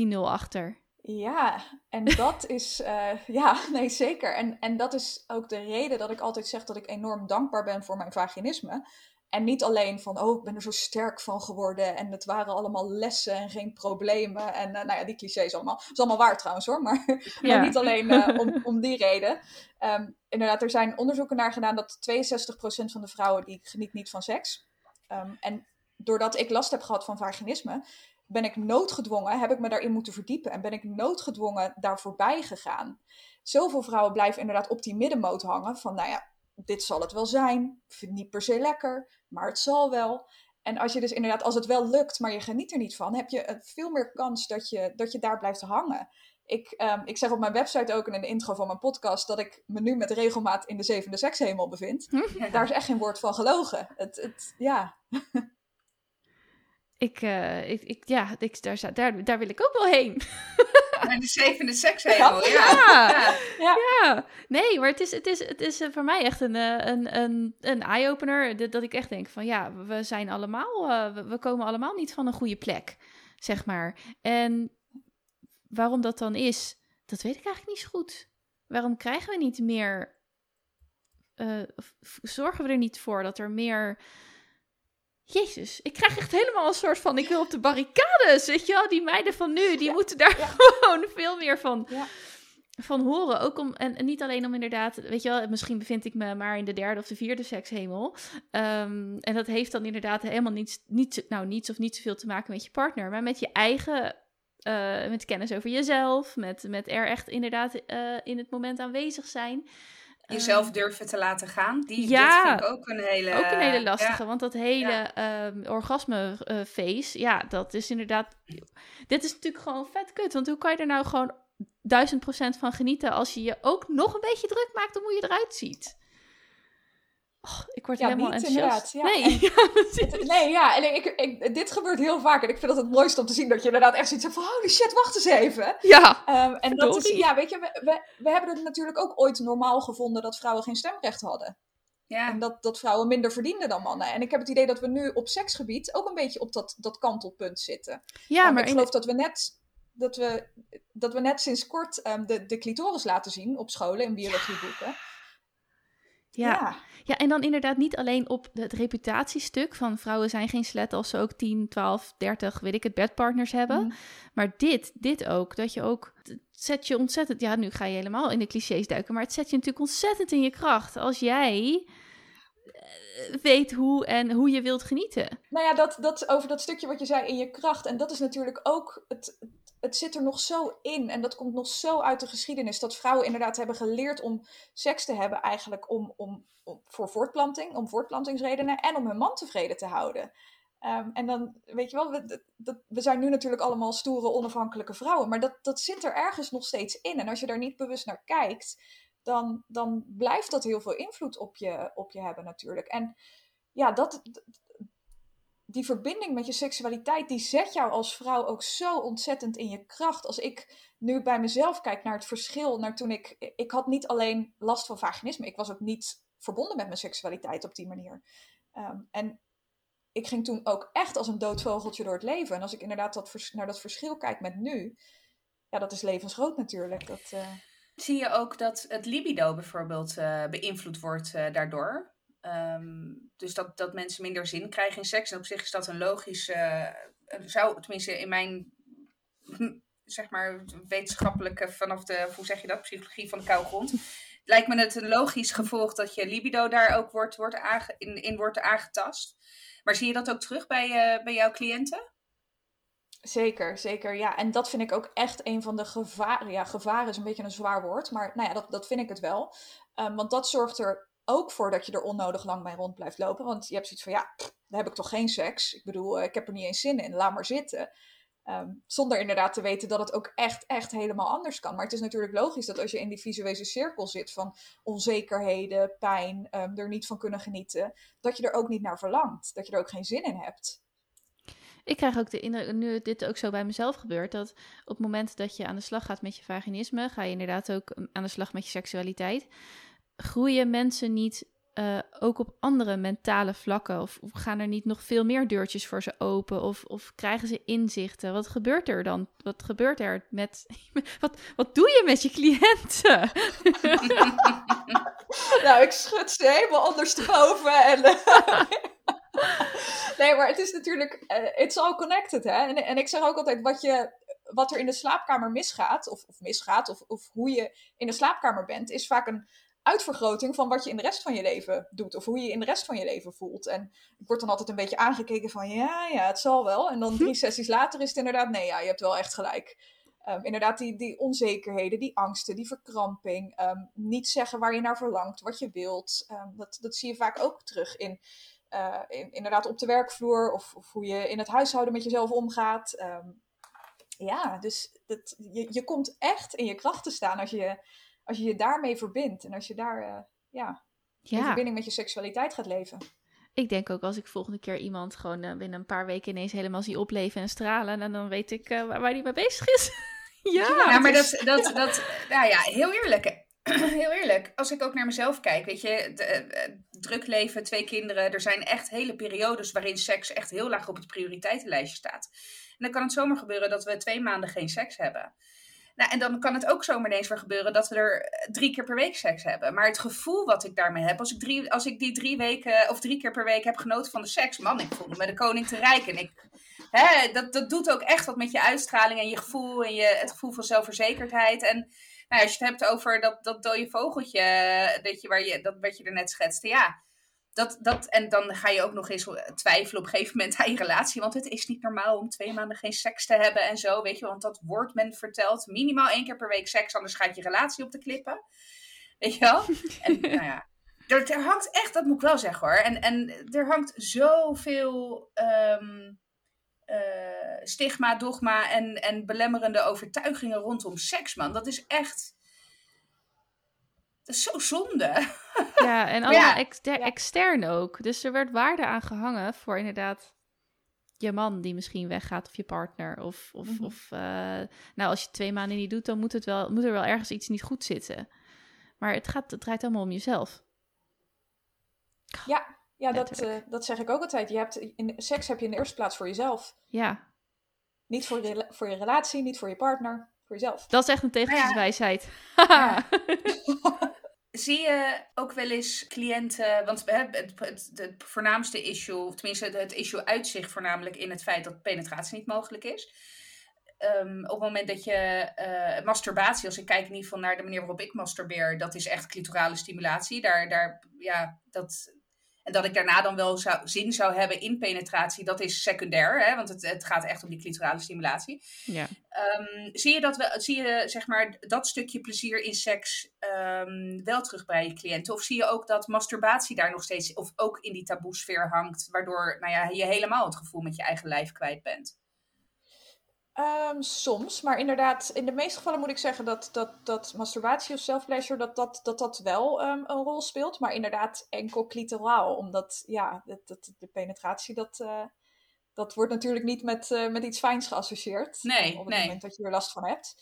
10-0 achter. Ja, en dat is, uh, ja, nee zeker. En, en dat is ook de reden dat ik altijd zeg dat ik enorm dankbaar ben voor mijn vaginisme. En niet alleen van, oh, ik ben er zo sterk van geworden en het waren allemaal lessen en geen problemen. En uh, nou ja, die clichés allemaal. Dat is allemaal waar trouwens hoor, maar, maar niet alleen uh, om, om die reden. Um, inderdaad, er zijn onderzoeken naar gedaan dat 62% van de vrouwen die geniet niet van seks. Um, en doordat ik last heb gehad van vaginisme, ben ik noodgedwongen, heb ik me daarin moeten verdiepen en ben ik noodgedwongen daar voorbij gegaan. Zoveel vrouwen blijven inderdaad op die middenmoot hangen van, nou ja, dit zal het wel zijn, ik vind het niet per se lekker, maar het zal wel. En als je dus inderdaad, als het wel lukt, maar je geniet er niet van, heb je veel meer kans dat je, dat je daar blijft hangen. Ik, um, ik zeg op mijn website ook en in de intro van mijn podcast dat ik me nu met regelmaat in de zevende sekshemel bevind. Daar is echt geen woord van gelogen. Het, het, ja. Ik, uh, ik, ik, ja, ik, daar, daar, daar wil ik ook wel heen. Naar de zevende sekshemel, ja. Ja. ja. ja. Nee, maar het is, het is, het is eh, voor mij echt een, eh, een, een, een eye-opener. Dat ik echt denk van ja, we zijn allemaal, uh, we komen allemaal niet van een goede plek, zeg maar. En waarom dat dan is, dat weet ik eigenlijk niet zo goed. Waarom krijgen we niet meer, uh, zorgen we er niet voor dat er meer Jezus, ik krijg echt helemaal een soort van, ik wil op de barricades, weet je wel? Die meiden van nu, die moeten daar gewoon veel meer van, ja. van horen. Ook om, en, niet alleen om inderdaad, weet je wel, misschien bevind ik me maar in de derde of de vierde sekshemel. Um, en dat heeft dan inderdaad helemaal niets, niets, nou, niets of niet zoveel te maken met je partner, maar met je eigen. Uh, met kennis over jezelf, met, met er echt inderdaad uh, in het moment aanwezig zijn. Jezelf ehm, durven te laten gaan. Die, ja, vind ik ook een hele... Ook een hele lastige, want dat hele ja. um, orgasme-face, ja, dat is inderdaad... Dit is natuurlijk gewoon vet kut, want hoe kan je er nou gewoon duizend procent van genieten als je je ook nog een beetje druk maakt om hoe je eruit ziet. Oh, ik word ja, helemaal enthousiast. Ja. Nee, ja, nee, ja. En ik, ik, dit gebeurt heel vaak. En ik vind het het mooiste om te zien dat je inderdaad echt zoiets van... Holy shit, wacht eens even. Ja, um, En dat is, ja, weet je, we, we, we, hebben het natuurlijk ook ooit normaal gevonden dat vrouwen geen stemrecht hadden. Ja. En dat, dat vrouwen minder verdienden dan mannen. En ik heb het idee dat we nu op seksgebied ook een beetje op dat, dat kantelpunt zitten. Ja, um, maar ik geloof dat we net dat we, dat we net sinds kort um, de, de clitoris laten zien op scholen in biologieboeken. Ja. Ja. Ja. en dan inderdaad niet alleen op het reputatiestuk van vrouwen zijn geen slet als ze ook 10, 12, 30, weet ik het, bedpartners hebben. Mhm. Maar dit, dit ook, dat je ook, het zet je ontzettend, ja nu ga je helemaal in de clichés duiken, maar het zet je natuurlijk ontzettend in je kracht als jij eh, weet hoe en hoe je wilt genieten. Nou ja, dat, dat over dat stukje wat je zei in je kracht. En dat is natuurlijk ook het, het zit er nog zo in en dat komt nog zo uit de geschiedenis dat vrouwen inderdaad hebben geleerd om seks te hebben eigenlijk om, om, om voor voortplanting, om voortplantingsredenen en om hun man tevreden te houden. Ehm, en dan, weet je wel, we, we zijn nu natuurlijk allemaal stoere, onafhankelijke vrouwen, maar dat, dat zit er ergens nog steeds in. En als je daar niet bewust naar kijkt, dan, dan blijft dat heel veel invloed op je, op je hebben natuurlijk. En ja, dat, die verbinding met je seksualiteit, die zet jou als vrouw ook zo ontzettend in je kracht. Als ik nu bij mezelf kijk naar het verschil, naar toen ik, ik had niet alleen last van vaginisme, ik was ook niet verbonden met mijn seksualiteit op die manier. Um, en ik ging toen ook echt als een dood vogeltje door het leven. En als ik inderdaad dat naar dat verschil kijk met nu, ja, dat is levensgroot natuurlijk. Dat, uh... Zie je ook dat het libido bijvoorbeeld uh, beïnvloed wordt uh, daardoor? Ehm, dus dat, dat mensen minder zin krijgen in seks. En op zich is dat een logisch, uh, zou tenminste in mijn, zeg maar, wetenschappelijke, vanaf de, hoe zeg je dat, psychologie van de koude grond. Lijkt me het een logisch gevolg dat je libido daar ook wordt, wordt in, in wordt aangetast. Maar zie je dat ook terug bij, uh, bij jouw cliënten? Zeker, zeker. Ja, en dat vind ik ook echt een van de gevaren. Ja, gevaar is een beetje een zwaar woord, maar nou ja, dat, dat vind ik het wel. Um, want dat zorgt er ook voor dat je er onnodig lang bij rond blijft lopen. Want je hebt zoiets van, ja, dan heb ik toch geen seks. Ik bedoel, eh, ik heb er niet eens zin in, laat maar zitten. Ehm, zonder inderdaad te weten dat het ook echt, echt helemaal anders kan. Maar het is natuurlijk logisch dat als je in die visuele cirkel zit van onzekerheden, pijn, um, er niet van kunnen genieten, dat je er ook niet naar verlangt. Dat je er ook geen zin in hebt. Ik krijg ook de indruk, nu dit ook zo bij mezelf gebeurt, dat op het moment dat je aan de slag gaat met je vaginisme, ga je inderdaad ook aan de slag met je seksualiteit groeien mensen niet uh, ook op andere mentale vlakken? Of, of, gaan er niet nog veel meer deurtjes voor ze open? Of, of krijgen ze inzichten? Wat gebeurt er dan? Wat gebeurt er met. Wat, wat doe je met je cliënten? nou, ik schud ze helemaal ondersteboven. En, nee, maar het is natuurlijk. Uh, it's all connected, hè? En, en ik zeg ook altijd: wat, je, wat er in de slaapkamer misgaat, of, of misgaat, of, of hoe je in de slaapkamer bent, is vaak een uitvergroting van wat je in de rest van je leven doet. Of hoe je in de rest van je leven voelt. En ik word dan altijd een beetje aangekeken van ja, ja, het zal wel. En dan drie sessies later is het inderdaad, nee, ja, je hebt wel echt gelijk. Um, inderdaad, die, die onzekerheden, die angsten, die verkramping. Um, niet zeggen waar je naar verlangt, wat je wilt. Um, dat, dat zie je vaak ook terug in, uh, in, inderdaad op de werkvloer. Of, of, hoe je in het huishouden met jezelf omgaat. ja, dus dat, je, je komt echt in je kracht te staan als je als je je daarmee verbindt en als je daar uh, ja, in verbinding met je seksualiteit gaat leven. Ik denk ook als ik volgende keer iemand gewoon uh, binnen een paar weken ineens helemaal zie opleven en stralen, en dan weet ik uh, waar, waar die mee bezig is. ja, ja maar dat, dat, dat, nou ja, heel eerlijk. Heel eerlijk, als ik ook naar mezelf kijk, weet je, de, druk leven, twee kinderen, er zijn echt hele periodes waarin seks echt heel laag op het prioriteitenlijstje staat. En dan kan het zomaar gebeuren dat we twee maanden geen seks hebben. Nou, en dan kan het ook zomaar ineens weer gebeuren dat we er eh, drie keer per week seks hebben. Maar het gevoel wat ik daarmee heb, als ik, drie, als ik die drie weken of drie keer per week heb genoten van de seks, man, ik voelde me de koning te rijk. En ik, hè, dat, dat doet ook echt wat met je uitstraling en je gevoel en je, het gevoel van zelfverzekerdheid. En Nou, als je het hebt over dat, dat dode vogeltje, dat je, waar je, dat wat je er net schetste, ja. Dat, dat, en dan ga je ook nog eens twijfelen op een gegeven moment aan je relatie. Want het is niet normaal om twee maanden geen seks te hebben en zo. Weet je, want dat wordt men verteld. Minimaal één keer per week seks, anders gaat je relatie op de klippen. Weet je wel? En nou ja, er, er, hangt echt, dat moet ik wel zeggen hoor. En, en er hangt zoveel um, stigma, dogma en, en belemmerende overtuigingen rondom seks, man. Dat is echt. Dat is zo zonde. Ja, en allemaal ex extern ook. Dus er werd waarde aan gehangen voor inderdaad je man die misschien weggaat of je partner. Of, of, mm of uh, nou, als je twee maanden niet doet, dan moet, het wel, moet er wel ergens iets niet goed zitten. Maar het, gaat, het draait allemaal om jezelf. Ja, ja dat, uh, dat zeg ik ook altijd. Je hebt, in, seks heb je in de eerste plaats voor jezelf. Ja. Niet voor je, voor je relatie, niet voor je partner, voor jezelf. Dat is echt een tegeltjeswijsheid. Ja. Zie je ook wel eens cliënten, want het, het, het, voornaamste issue, tenminste het issue uitzicht voornamelijk in het feit dat penetratie niet mogelijk is. Um, op het moment dat je uh, masturbatie, als ik kijk in ieder geval naar de manier waarop ik masturbeer, dat is echt clitorale stimulatie. Daar, daar, ja, dat, en dat ik daarna dan wel zou, zin zou hebben in penetratie, dat is secundair, hè, want het, het gaat echt om die clitorale stimulatie. Ja. Um, zie je, dat we, zie je zeg maar, dat stukje plezier in seks um, wel terug bij je cliënten? Of zie je ook dat masturbatie daar nog steeds, of ook in die taboesfeer hangt, waardoor nou ja, je helemaal het gevoel met je eigen lijf kwijt bent? Um, soms, maar inderdaad, in de meeste gevallen moet ik zeggen dat, dat, dat masturbatie of self-pleasure, dat dat, dat, dat wel um, een rol speelt. Maar inderdaad enkel clitoraal, omdat ja, de, de, de penetratie, dat, uh, dat wordt natuurlijk niet met, uh, met iets fijns geassocieerd. Nee, op het nee. moment dat je er last van hebt.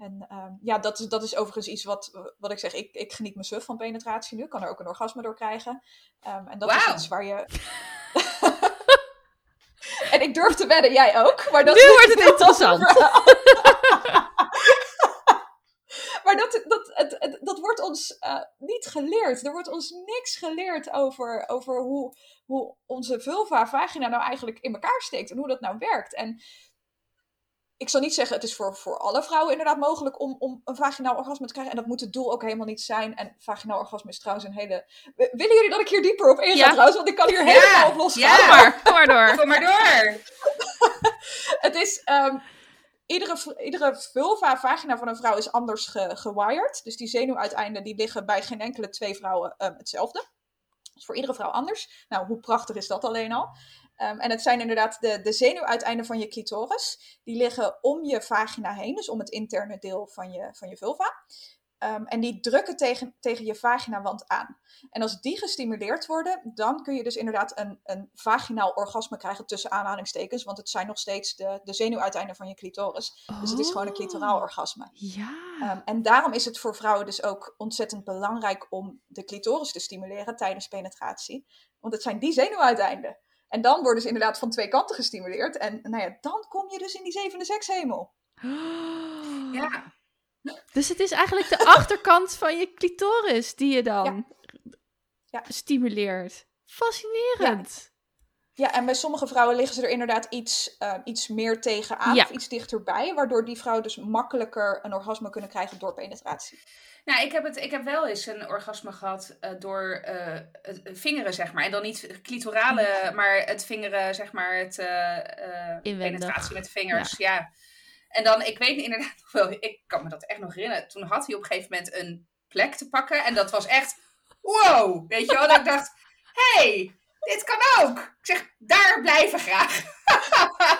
En um, ja, dat is, dat is overigens iets wat, wat ik zeg, ik, ik geniet me suf van penetratie nu. Ik kan er ook een orgasme door krijgen. en dat wow. is iets waar je... En ik durf te wedden, jij ook. Maar dat nu wordt het interessant. maar dat, dat, het, het, dat wordt ons uh, niet geleerd. Er wordt ons niks geleerd over, over hoe, hoe onze vulva, vagina nou eigenlijk in elkaar steekt. En hoe dat nou werkt. En ik zal niet zeggen, het is voor, voor alle vrouwen inderdaad mogelijk om, om een vaginaal orgasme te krijgen. En dat moet het doel ook helemaal niet zijn. En vaginaal orgasme is trouwens een hele... Willen jullie dat ik hier dieper op inga ja. trouwens? Want ik kan hier ja. helemaal op losgaan. Ja, maar, kom maar door. Kom maar door. het is... Um, iedere, iedere vulva, vagina van een vrouw is anders ge, gewired. Dus die zenuwuiteinden die liggen bij geen enkele twee vrouwen um, hetzelfde. Dus voor iedere vrouw anders. Nou, hoe prachtig is dat alleen al? Um, en het zijn inderdaad de, de zenuwuiteinden van je clitoris. Die liggen om je vagina heen, dus om het interne deel van je, van je vulva. Um, en die drukken tegen, tegen je vaginawand aan. En als die gestimuleerd worden, dan kun je dus inderdaad een, een vaginaal orgasme krijgen tussen aanhalingstekens. Want het zijn nog steeds de, de zenuwuiteinden van je clitoris. Oh. Dus het is gewoon een clitoraal orgasme. Ja. Um, en daarom is het voor vrouwen dus ook ontzettend belangrijk om de clitoris te stimuleren tijdens penetratie. Want het zijn die zenuwuiteinden. En dan worden ze inderdaad van twee kanten gestimuleerd. En nou ja, dan kom je dus in die zevende sekshemel. Oh. Ja. Dus het is eigenlijk de achterkant van je clitoris die je dan ja. Ja. stimuleert. Fascinerend. Ja. ja. en bij sommige vrouwen liggen ze er inderdaad iets, uh, iets meer tegenaan ja. of iets dichterbij. Waardoor die vrouwen dus makkelijker een orgasme kunnen krijgen door penetratie. Nou, ik heb, het, ik heb wel eens een orgasme gehad uh, door uh, het vingeren, zeg maar. En dan niet clitorale, mm. maar het vingeren, zeg maar, het uh, penetratie met de vingers. Ja. ja. En dan, ik weet inderdaad nog wel, ik kan me dat echt nog herinneren. Toen had hij op een gegeven moment een plek te pakken. En dat was echt, wow, weet je wel. Dat ik dacht, hey, dit kan ook. Ik zeg, daar blijven graag.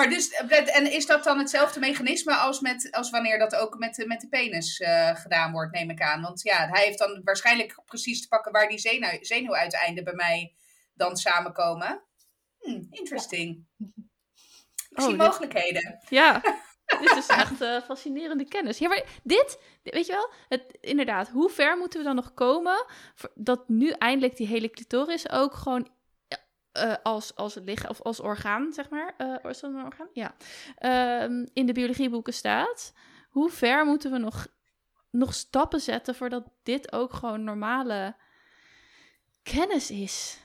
maar dus, en is dat dan hetzelfde mechanisme als, met, als wanneer dat ook met, de, met de penis uh, gedaan wordt, neem ik aan? Want ja, hij heeft dan waarschijnlijk precies te pakken waar die zenuw, zenuwuiteinden bij mij dan samenkomen. Hmm, interesting. Ik zie oh, mogelijkheden. Dit... Ja, dit is echt uh, fascinerende kennis. Ja, maar dit, weet je wel, het, inderdaad, hoe ver moeten we dan nog komen dat nu eindelijk die hele clitoris ook gewoon uh, als, als lichaam of als orgaan, zeg maar, uh, is dat een orgaan? Ja, uh, in de biologieboeken staat. Hoe ver moeten we nog, nog stappen zetten voordat dit ook gewoon normale kennis is?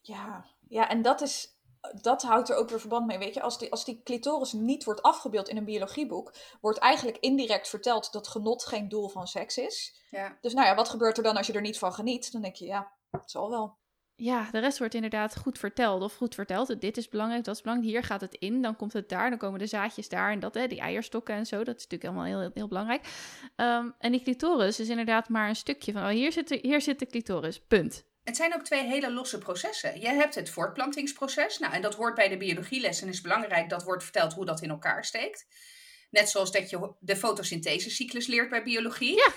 Ja, ja en dat is dat houdt er ook weer verband mee. Weet je, als die, als die clitoris niet wordt afgebeeld in een biologieboek, wordt eigenlijk indirect verteld dat genot geen doel van seks is. Ja. Dus nou ja, wat gebeurt er dan als je er niet van geniet? Dan denk je, ja, het zal wel. Ja, de rest wordt inderdaad goed verteld. Of goed verteld. Dit is belangrijk, dat is belangrijk. Hier gaat het in, dan komt het daar. Dan komen de zaadjes daar en dat, hè, die eierstokken en zo. Dat is natuurlijk allemaal heel, heel belangrijk. Um, en die clitoris is inderdaad maar een stukje van... Oh, hier zit de, hier zit de clitoris, punt. Het zijn ook twee hele losse processen. Je hebt het voortplantingsproces. Nou, en dat hoort bij de biologielessen. is belangrijk dat wordt verteld hoe dat in elkaar steekt. Net zoals dat je de fotosynthesecyclus leert bij biologie. Ja.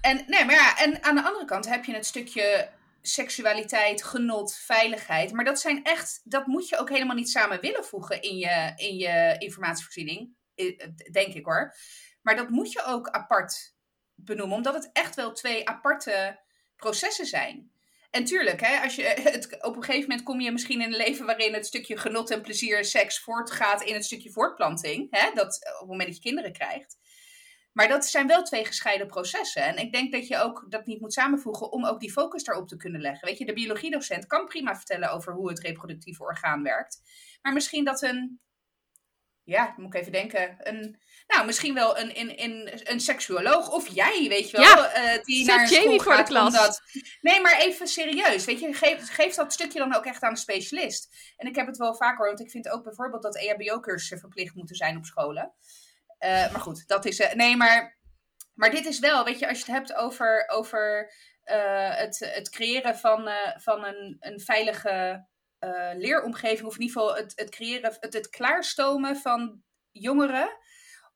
En, nee, maar ja, en aan de andere kant heb je het stukje seksualiteit, genot, veiligheid. Maar dat zijn echt, dat moet je ook helemaal niet samen willen voegen in je, in je informatievoorziening. Denk ik hoor. Maar dat moet je ook apart benoemen, omdat het echt wel twee aparte processen zijn. En tuurlijk, hè, als je, het, op een gegeven moment kom je misschien in een leven waarin het stukje genot en plezier seks voortgaat in het stukje voortplanting. Hè, dat, op het moment dat je kinderen krijgt. Maar dat zijn wel twee gescheiden processen. En ik denk dat je ook dat niet moet samenvoegen om ook die focus daarop te kunnen leggen. Weet je, de biologiedocent kan prima vertellen over hoe het reproductieve orgaan werkt. Maar misschien dat een, ja, moet ik even denken, een, nou, misschien wel een, een, een, een seksuoloog of jij, weet je wel, ja, uh, die naar een school voor gaat. De klas. Omdat, nee, maar even serieus, weet je, geef, geef dat stukje dan ook echt aan een specialist. En ik heb het wel vaker, want ik vind ook bijvoorbeeld dat EHBO-cursussen verplicht moeten zijn op scholen. Uh, maar goed, dat is. Uh, nee, maar, maar dit is wel, weet je, als je het hebt over, over uh, het, het creëren van, van een, een veilige leeromgeving, of in ieder geval het, het creëren, het, het klaarstomen van jongeren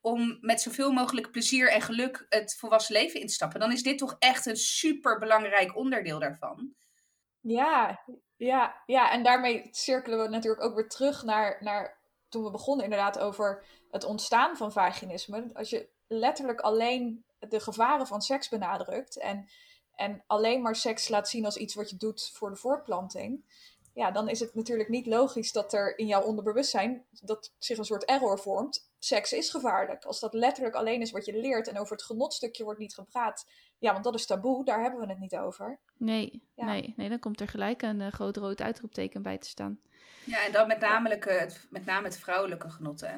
om met zoveel mogelijk plezier en geluk het volwassen leven in te stappen, dan is dit toch echt een super belangrijk onderdeel daarvan. Ja, ja, ja, en daarmee cirkelen we natuurlijk ook weer terug naar, naar toen we begonnen inderdaad over het ontstaan van vaginisme. Als je letterlijk alleen de gevaren van seks benadrukt en, en alleen maar seks laat zien als iets wat je doet voor de voortplanting, ja, dan is het natuurlijk niet logisch dat er in jouw onderbewustzijn dat zich een soort error vormt. Seks is gevaarlijk. Als dat letterlijk alleen is wat je leert en over het genotstukje wordt niet gepraat. Ja, want dat is taboe, daar hebben we het niet over. Nee, ja. nee, nee dan komt er gelijk een uh, groot rood uitroepteken bij te staan. Ja, en dan met name, het, met name het vrouwelijke genot, hè?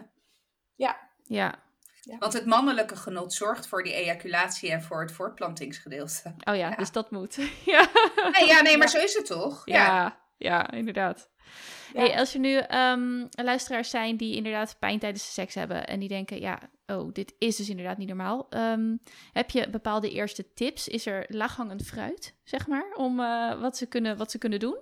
Ja. Ja. ja. Want het mannelijke genot zorgt voor die ejaculatie en voor het voortplantingsgedeelte. Oh ja, ja. dus dat moet. ja. Nee, ja, nee, maar zo is het toch? Ja, ja, inderdaad. Hey, als er nu um, luisteraars zijn die inderdaad pijn tijdens de seks hebben en die denken, ja, oh, dit is dus inderdaad niet normaal. Um, heb je bepaalde eerste tips? Is er laaghangend fruit, zeg maar, om uh, wat, ze kunnen, wat ze kunnen doen?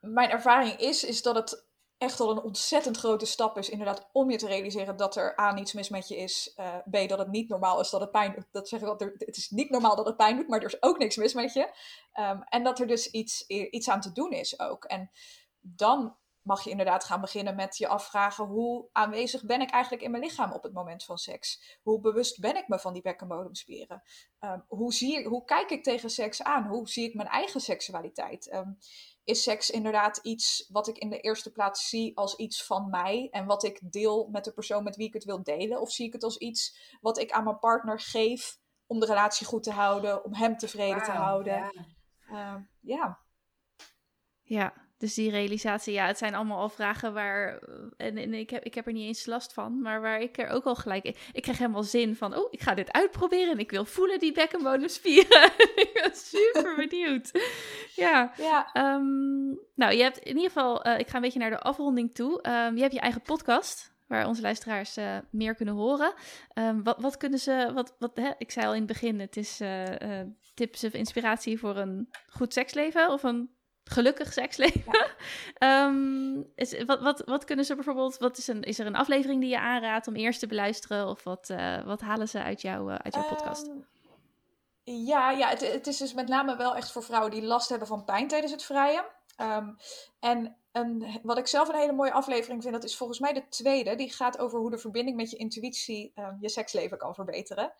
Mijn ervaring is, is dat het echt al een ontzettend grote stap is, inderdaad, om je te realiseren dat er A, niets mis met je is, uh, B, dat het niet normaal is dat het pijn doet. Dat zeg ik wel, het is niet normaal dat het pijn doet, maar er is ook niks mis met je. Um, en dat er dus iets, iets aan te doen is ook. En dan mag je inderdaad gaan beginnen met je afvragen hoe aanwezig ben ik eigenlijk in mijn lichaam op het moment van seks? Hoe bewust ben ik me van die bekkenbodemspieren? Um, hoe, zie ik, hoe kijk ik tegen seks aan? Hoe zie ik mijn eigen seksualiteit? Um, is seks inderdaad iets wat ik in de eerste plaats zie als iets van mij en wat ik deel met de persoon met wie ik het wil delen? Of zie ik het als iets wat ik aan mijn partner geef om de relatie goed te houden, om hem tevreden wow, te houden? Ja. Uh, ja. ja. Dus die realisatie, ja, het zijn allemaal al vragen waar. En, en, ik, heb, ik heb er niet eens last van, maar waar ik er ook al gelijk. Ik krijg helemaal zin van. Oh, ik ga dit uitproberen en ik wil voelen die bekkenbodemspieren. ik ben super benieuwd. ja. ja. Um, nou, je hebt in ieder geval. Uh, ik ga een beetje naar de afronding toe. Um, je hebt je eigen podcast. Waar onze luisteraars uh, meer kunnen horen. Um, wat, wat kunnen ze. Wat, wat, hè? Ik zei al in het begin: het is uh, tips of inspiratie voor een goed seksleven. Of een gelukkig seksleven. Ja. um, is, wat, wat, wat kunnen ze bijvoorbeeld, wat is, een, is er een aflevering die je aanraadt om eerst te beluisteren? Of wat, uh, wat halen ze uit, jou, uh, uit jouw um, podcast? Ja, ja het, het, is dus met name wel echt voor vrouwen die last hebben van pijn tijdens het vrijen. Um, en een, wat ik zelf een hele mooie aflevering vind, dat is volgens mij de tweede. Die gaat over hoe de verbinding met je intuïtie je seksleven kan verbeteren.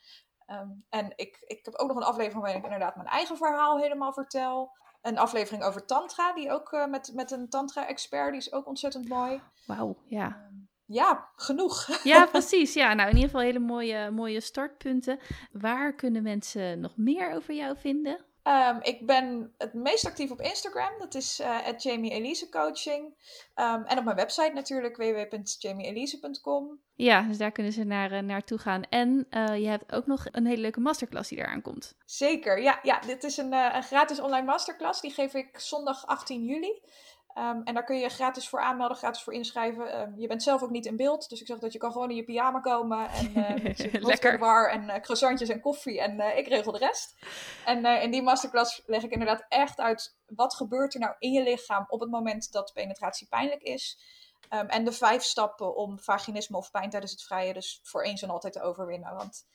en ik, ik heb ook nog een aflevering waarin ik inderdaad mijn eigen verhaal helemaal vertel een aflevering over tantra, die ook uh, met, met een tantra-expert, die is ook ontzettend mooi. Wauw, ja. Uh, ja, genoeg. Ja, precies. Ja, nou in ieder geval hele mooie, mooie startpunten. Waar kunnen mensen nog meer over jou vinden? Ehm, ik ben het meest actief op Instagram. Dat is uh, Jamie Elise Coaching. Ehm, en op mijn website natuurlijk www.jamieelise.com. Ja, dus daar kunnen ze naar, uh, naartoe gaan. En uh, je hebt ook nog een hele leuke masterclass die eraan komt. Zeker, ja. ja dit is een, een gratis online masterclass. Die geef ik zondag 18 juli. Um, en daar kun je gratis voor aanmelden, gratis voor inschrijven. Um, je bent zelf ook niet in beeld, dus ik zeg dat je kan gewoon in je pyjama komen. En uh, je bar en uh, croissantjes en koffie en uh, ik regel de rest. En in die masterclass leg ik inderdaad echt uit wat gebeurt er nou in je lichaam op het moment dat penetratie pijnlijk is. Um, en de vijf stappen om vaginisme of pijn tijdens het vrije dus voor eens en altijd te overwinnen. Want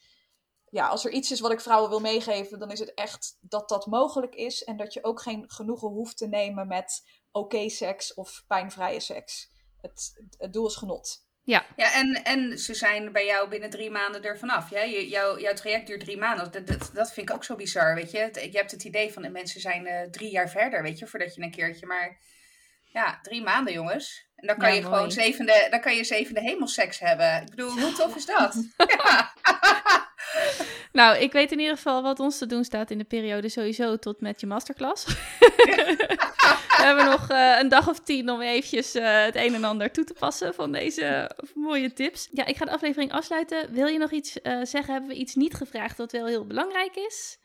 ja, als er iets is wat ik vrouwen wil meegeven, dan is het echt dat dat mogelijk is. En dat je ook geen genoegen hoeft te nemen met oké seks of pijnvrije seks. Het, het doel is genot. Ja, ja en, en ze zijn bij jou binnen drie maanden er vanaf. Ja? Je, jouw, jouw traject duurt drie maanden. Dat, dat, dat vind ik ook zo bizar, weet je. Je hebt het idee van de mensen zijn uh, drie jaar verder, weet je, voordat je een keertje... Maar ja, drie maanden, jongens. En dan kan ja, je mooi. gewoon zevende, dan kan je zevende hemelseks hebben. Ik bedoel, hoe tof is dat? ja. Nou, ik weet in ieder geval wat ons te doen staat in de periode sowieso tot met je masterclass. We hebben nog uh, een dag of tien om eventjes uh, het een en ander toe te passen van deze mooie tips. Ja, ik ga de aflevering afsluiten. Wil je nog iets uh, zeggen? Hebben we iets niet gevraagd wat wel heel belangrijk is?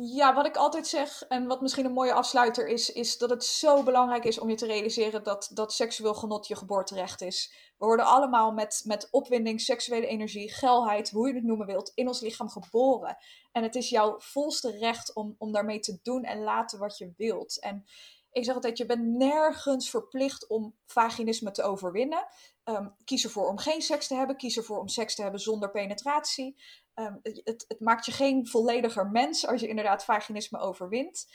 Ja, wat ik altijd zeg, en wat misschien een mooie afsluiter is, is dat het zo belangrijk is om je te realiseren dat, dat seksueel genot je geboorterecht is. We worden allemaal met, met opwinding, seksuele energie, geilheid, hoe je het noemen wilt, in ons lichaam geboren. En het is jouw volste recht om, om daarmee te doen en laten wat je wilt. En ik zeg altijd, je bent nergens verplicht om vaginisme te overwinnen. Um, kies ervoor om geen seks te hebben, kies ervoor om seks te hebben zonder penetratie. Um, het, het, maakt je geen vollediger mens als je inderdaad vaginisme overwint.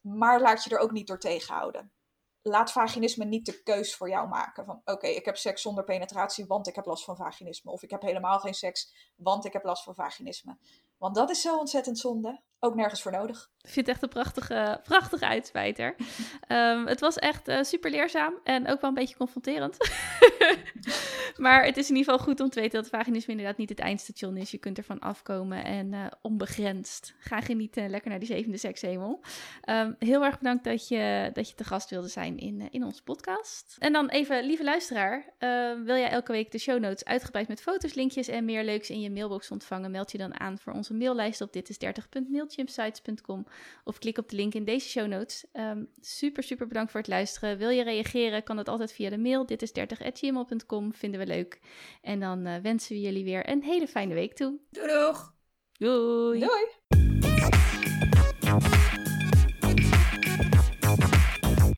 Maar laat je er ook niet door tegenhouden. Laat vaginisme niet de keus voor jou maken. Van oké, okay, ik heb seks zonder penetratie, want ik heb last van vaginisme. Of ik heb helemaal geen seks, want ik heb last van vaginisme. Want dat is zo ontzettend zonde. Ook nergens voor nodig. Ik vind het echt een prachtige, prachtige uitsmijter. um, het was echt uh, super leerzaam en ook wel een beetje confronterend. maar het is in ieder geval goed om te weten dat vaginisme inderdaad niet het eindstation is. Je kunt ervan afkomen en eh, onbegrensd. Ga genieten, eh, lekker naar die zevende sekshemel. Um, heel erg bedankt dat je, dat je te gast wilde zijn in, eh, in onze podcast. En dan even, lieve luisteraar, ehm, wil jij elke week de show notes uitgebreid met foto's, linkjes en meer leuks in je mailbox ontvangen? Meld je dan aan voor onze maillijst op ditis30.mailchimpsites.com of klik op de link in deze show notes. Ehm, super, super bedankt voor het luisteren. Wil je reageren, kan dat altijd via de mail ditis30.gmail.com gmail.com. Vinden we leuk. En dan eh, wensen we jullie weer een hele fijne week toe. Doeg. Doei! Doei.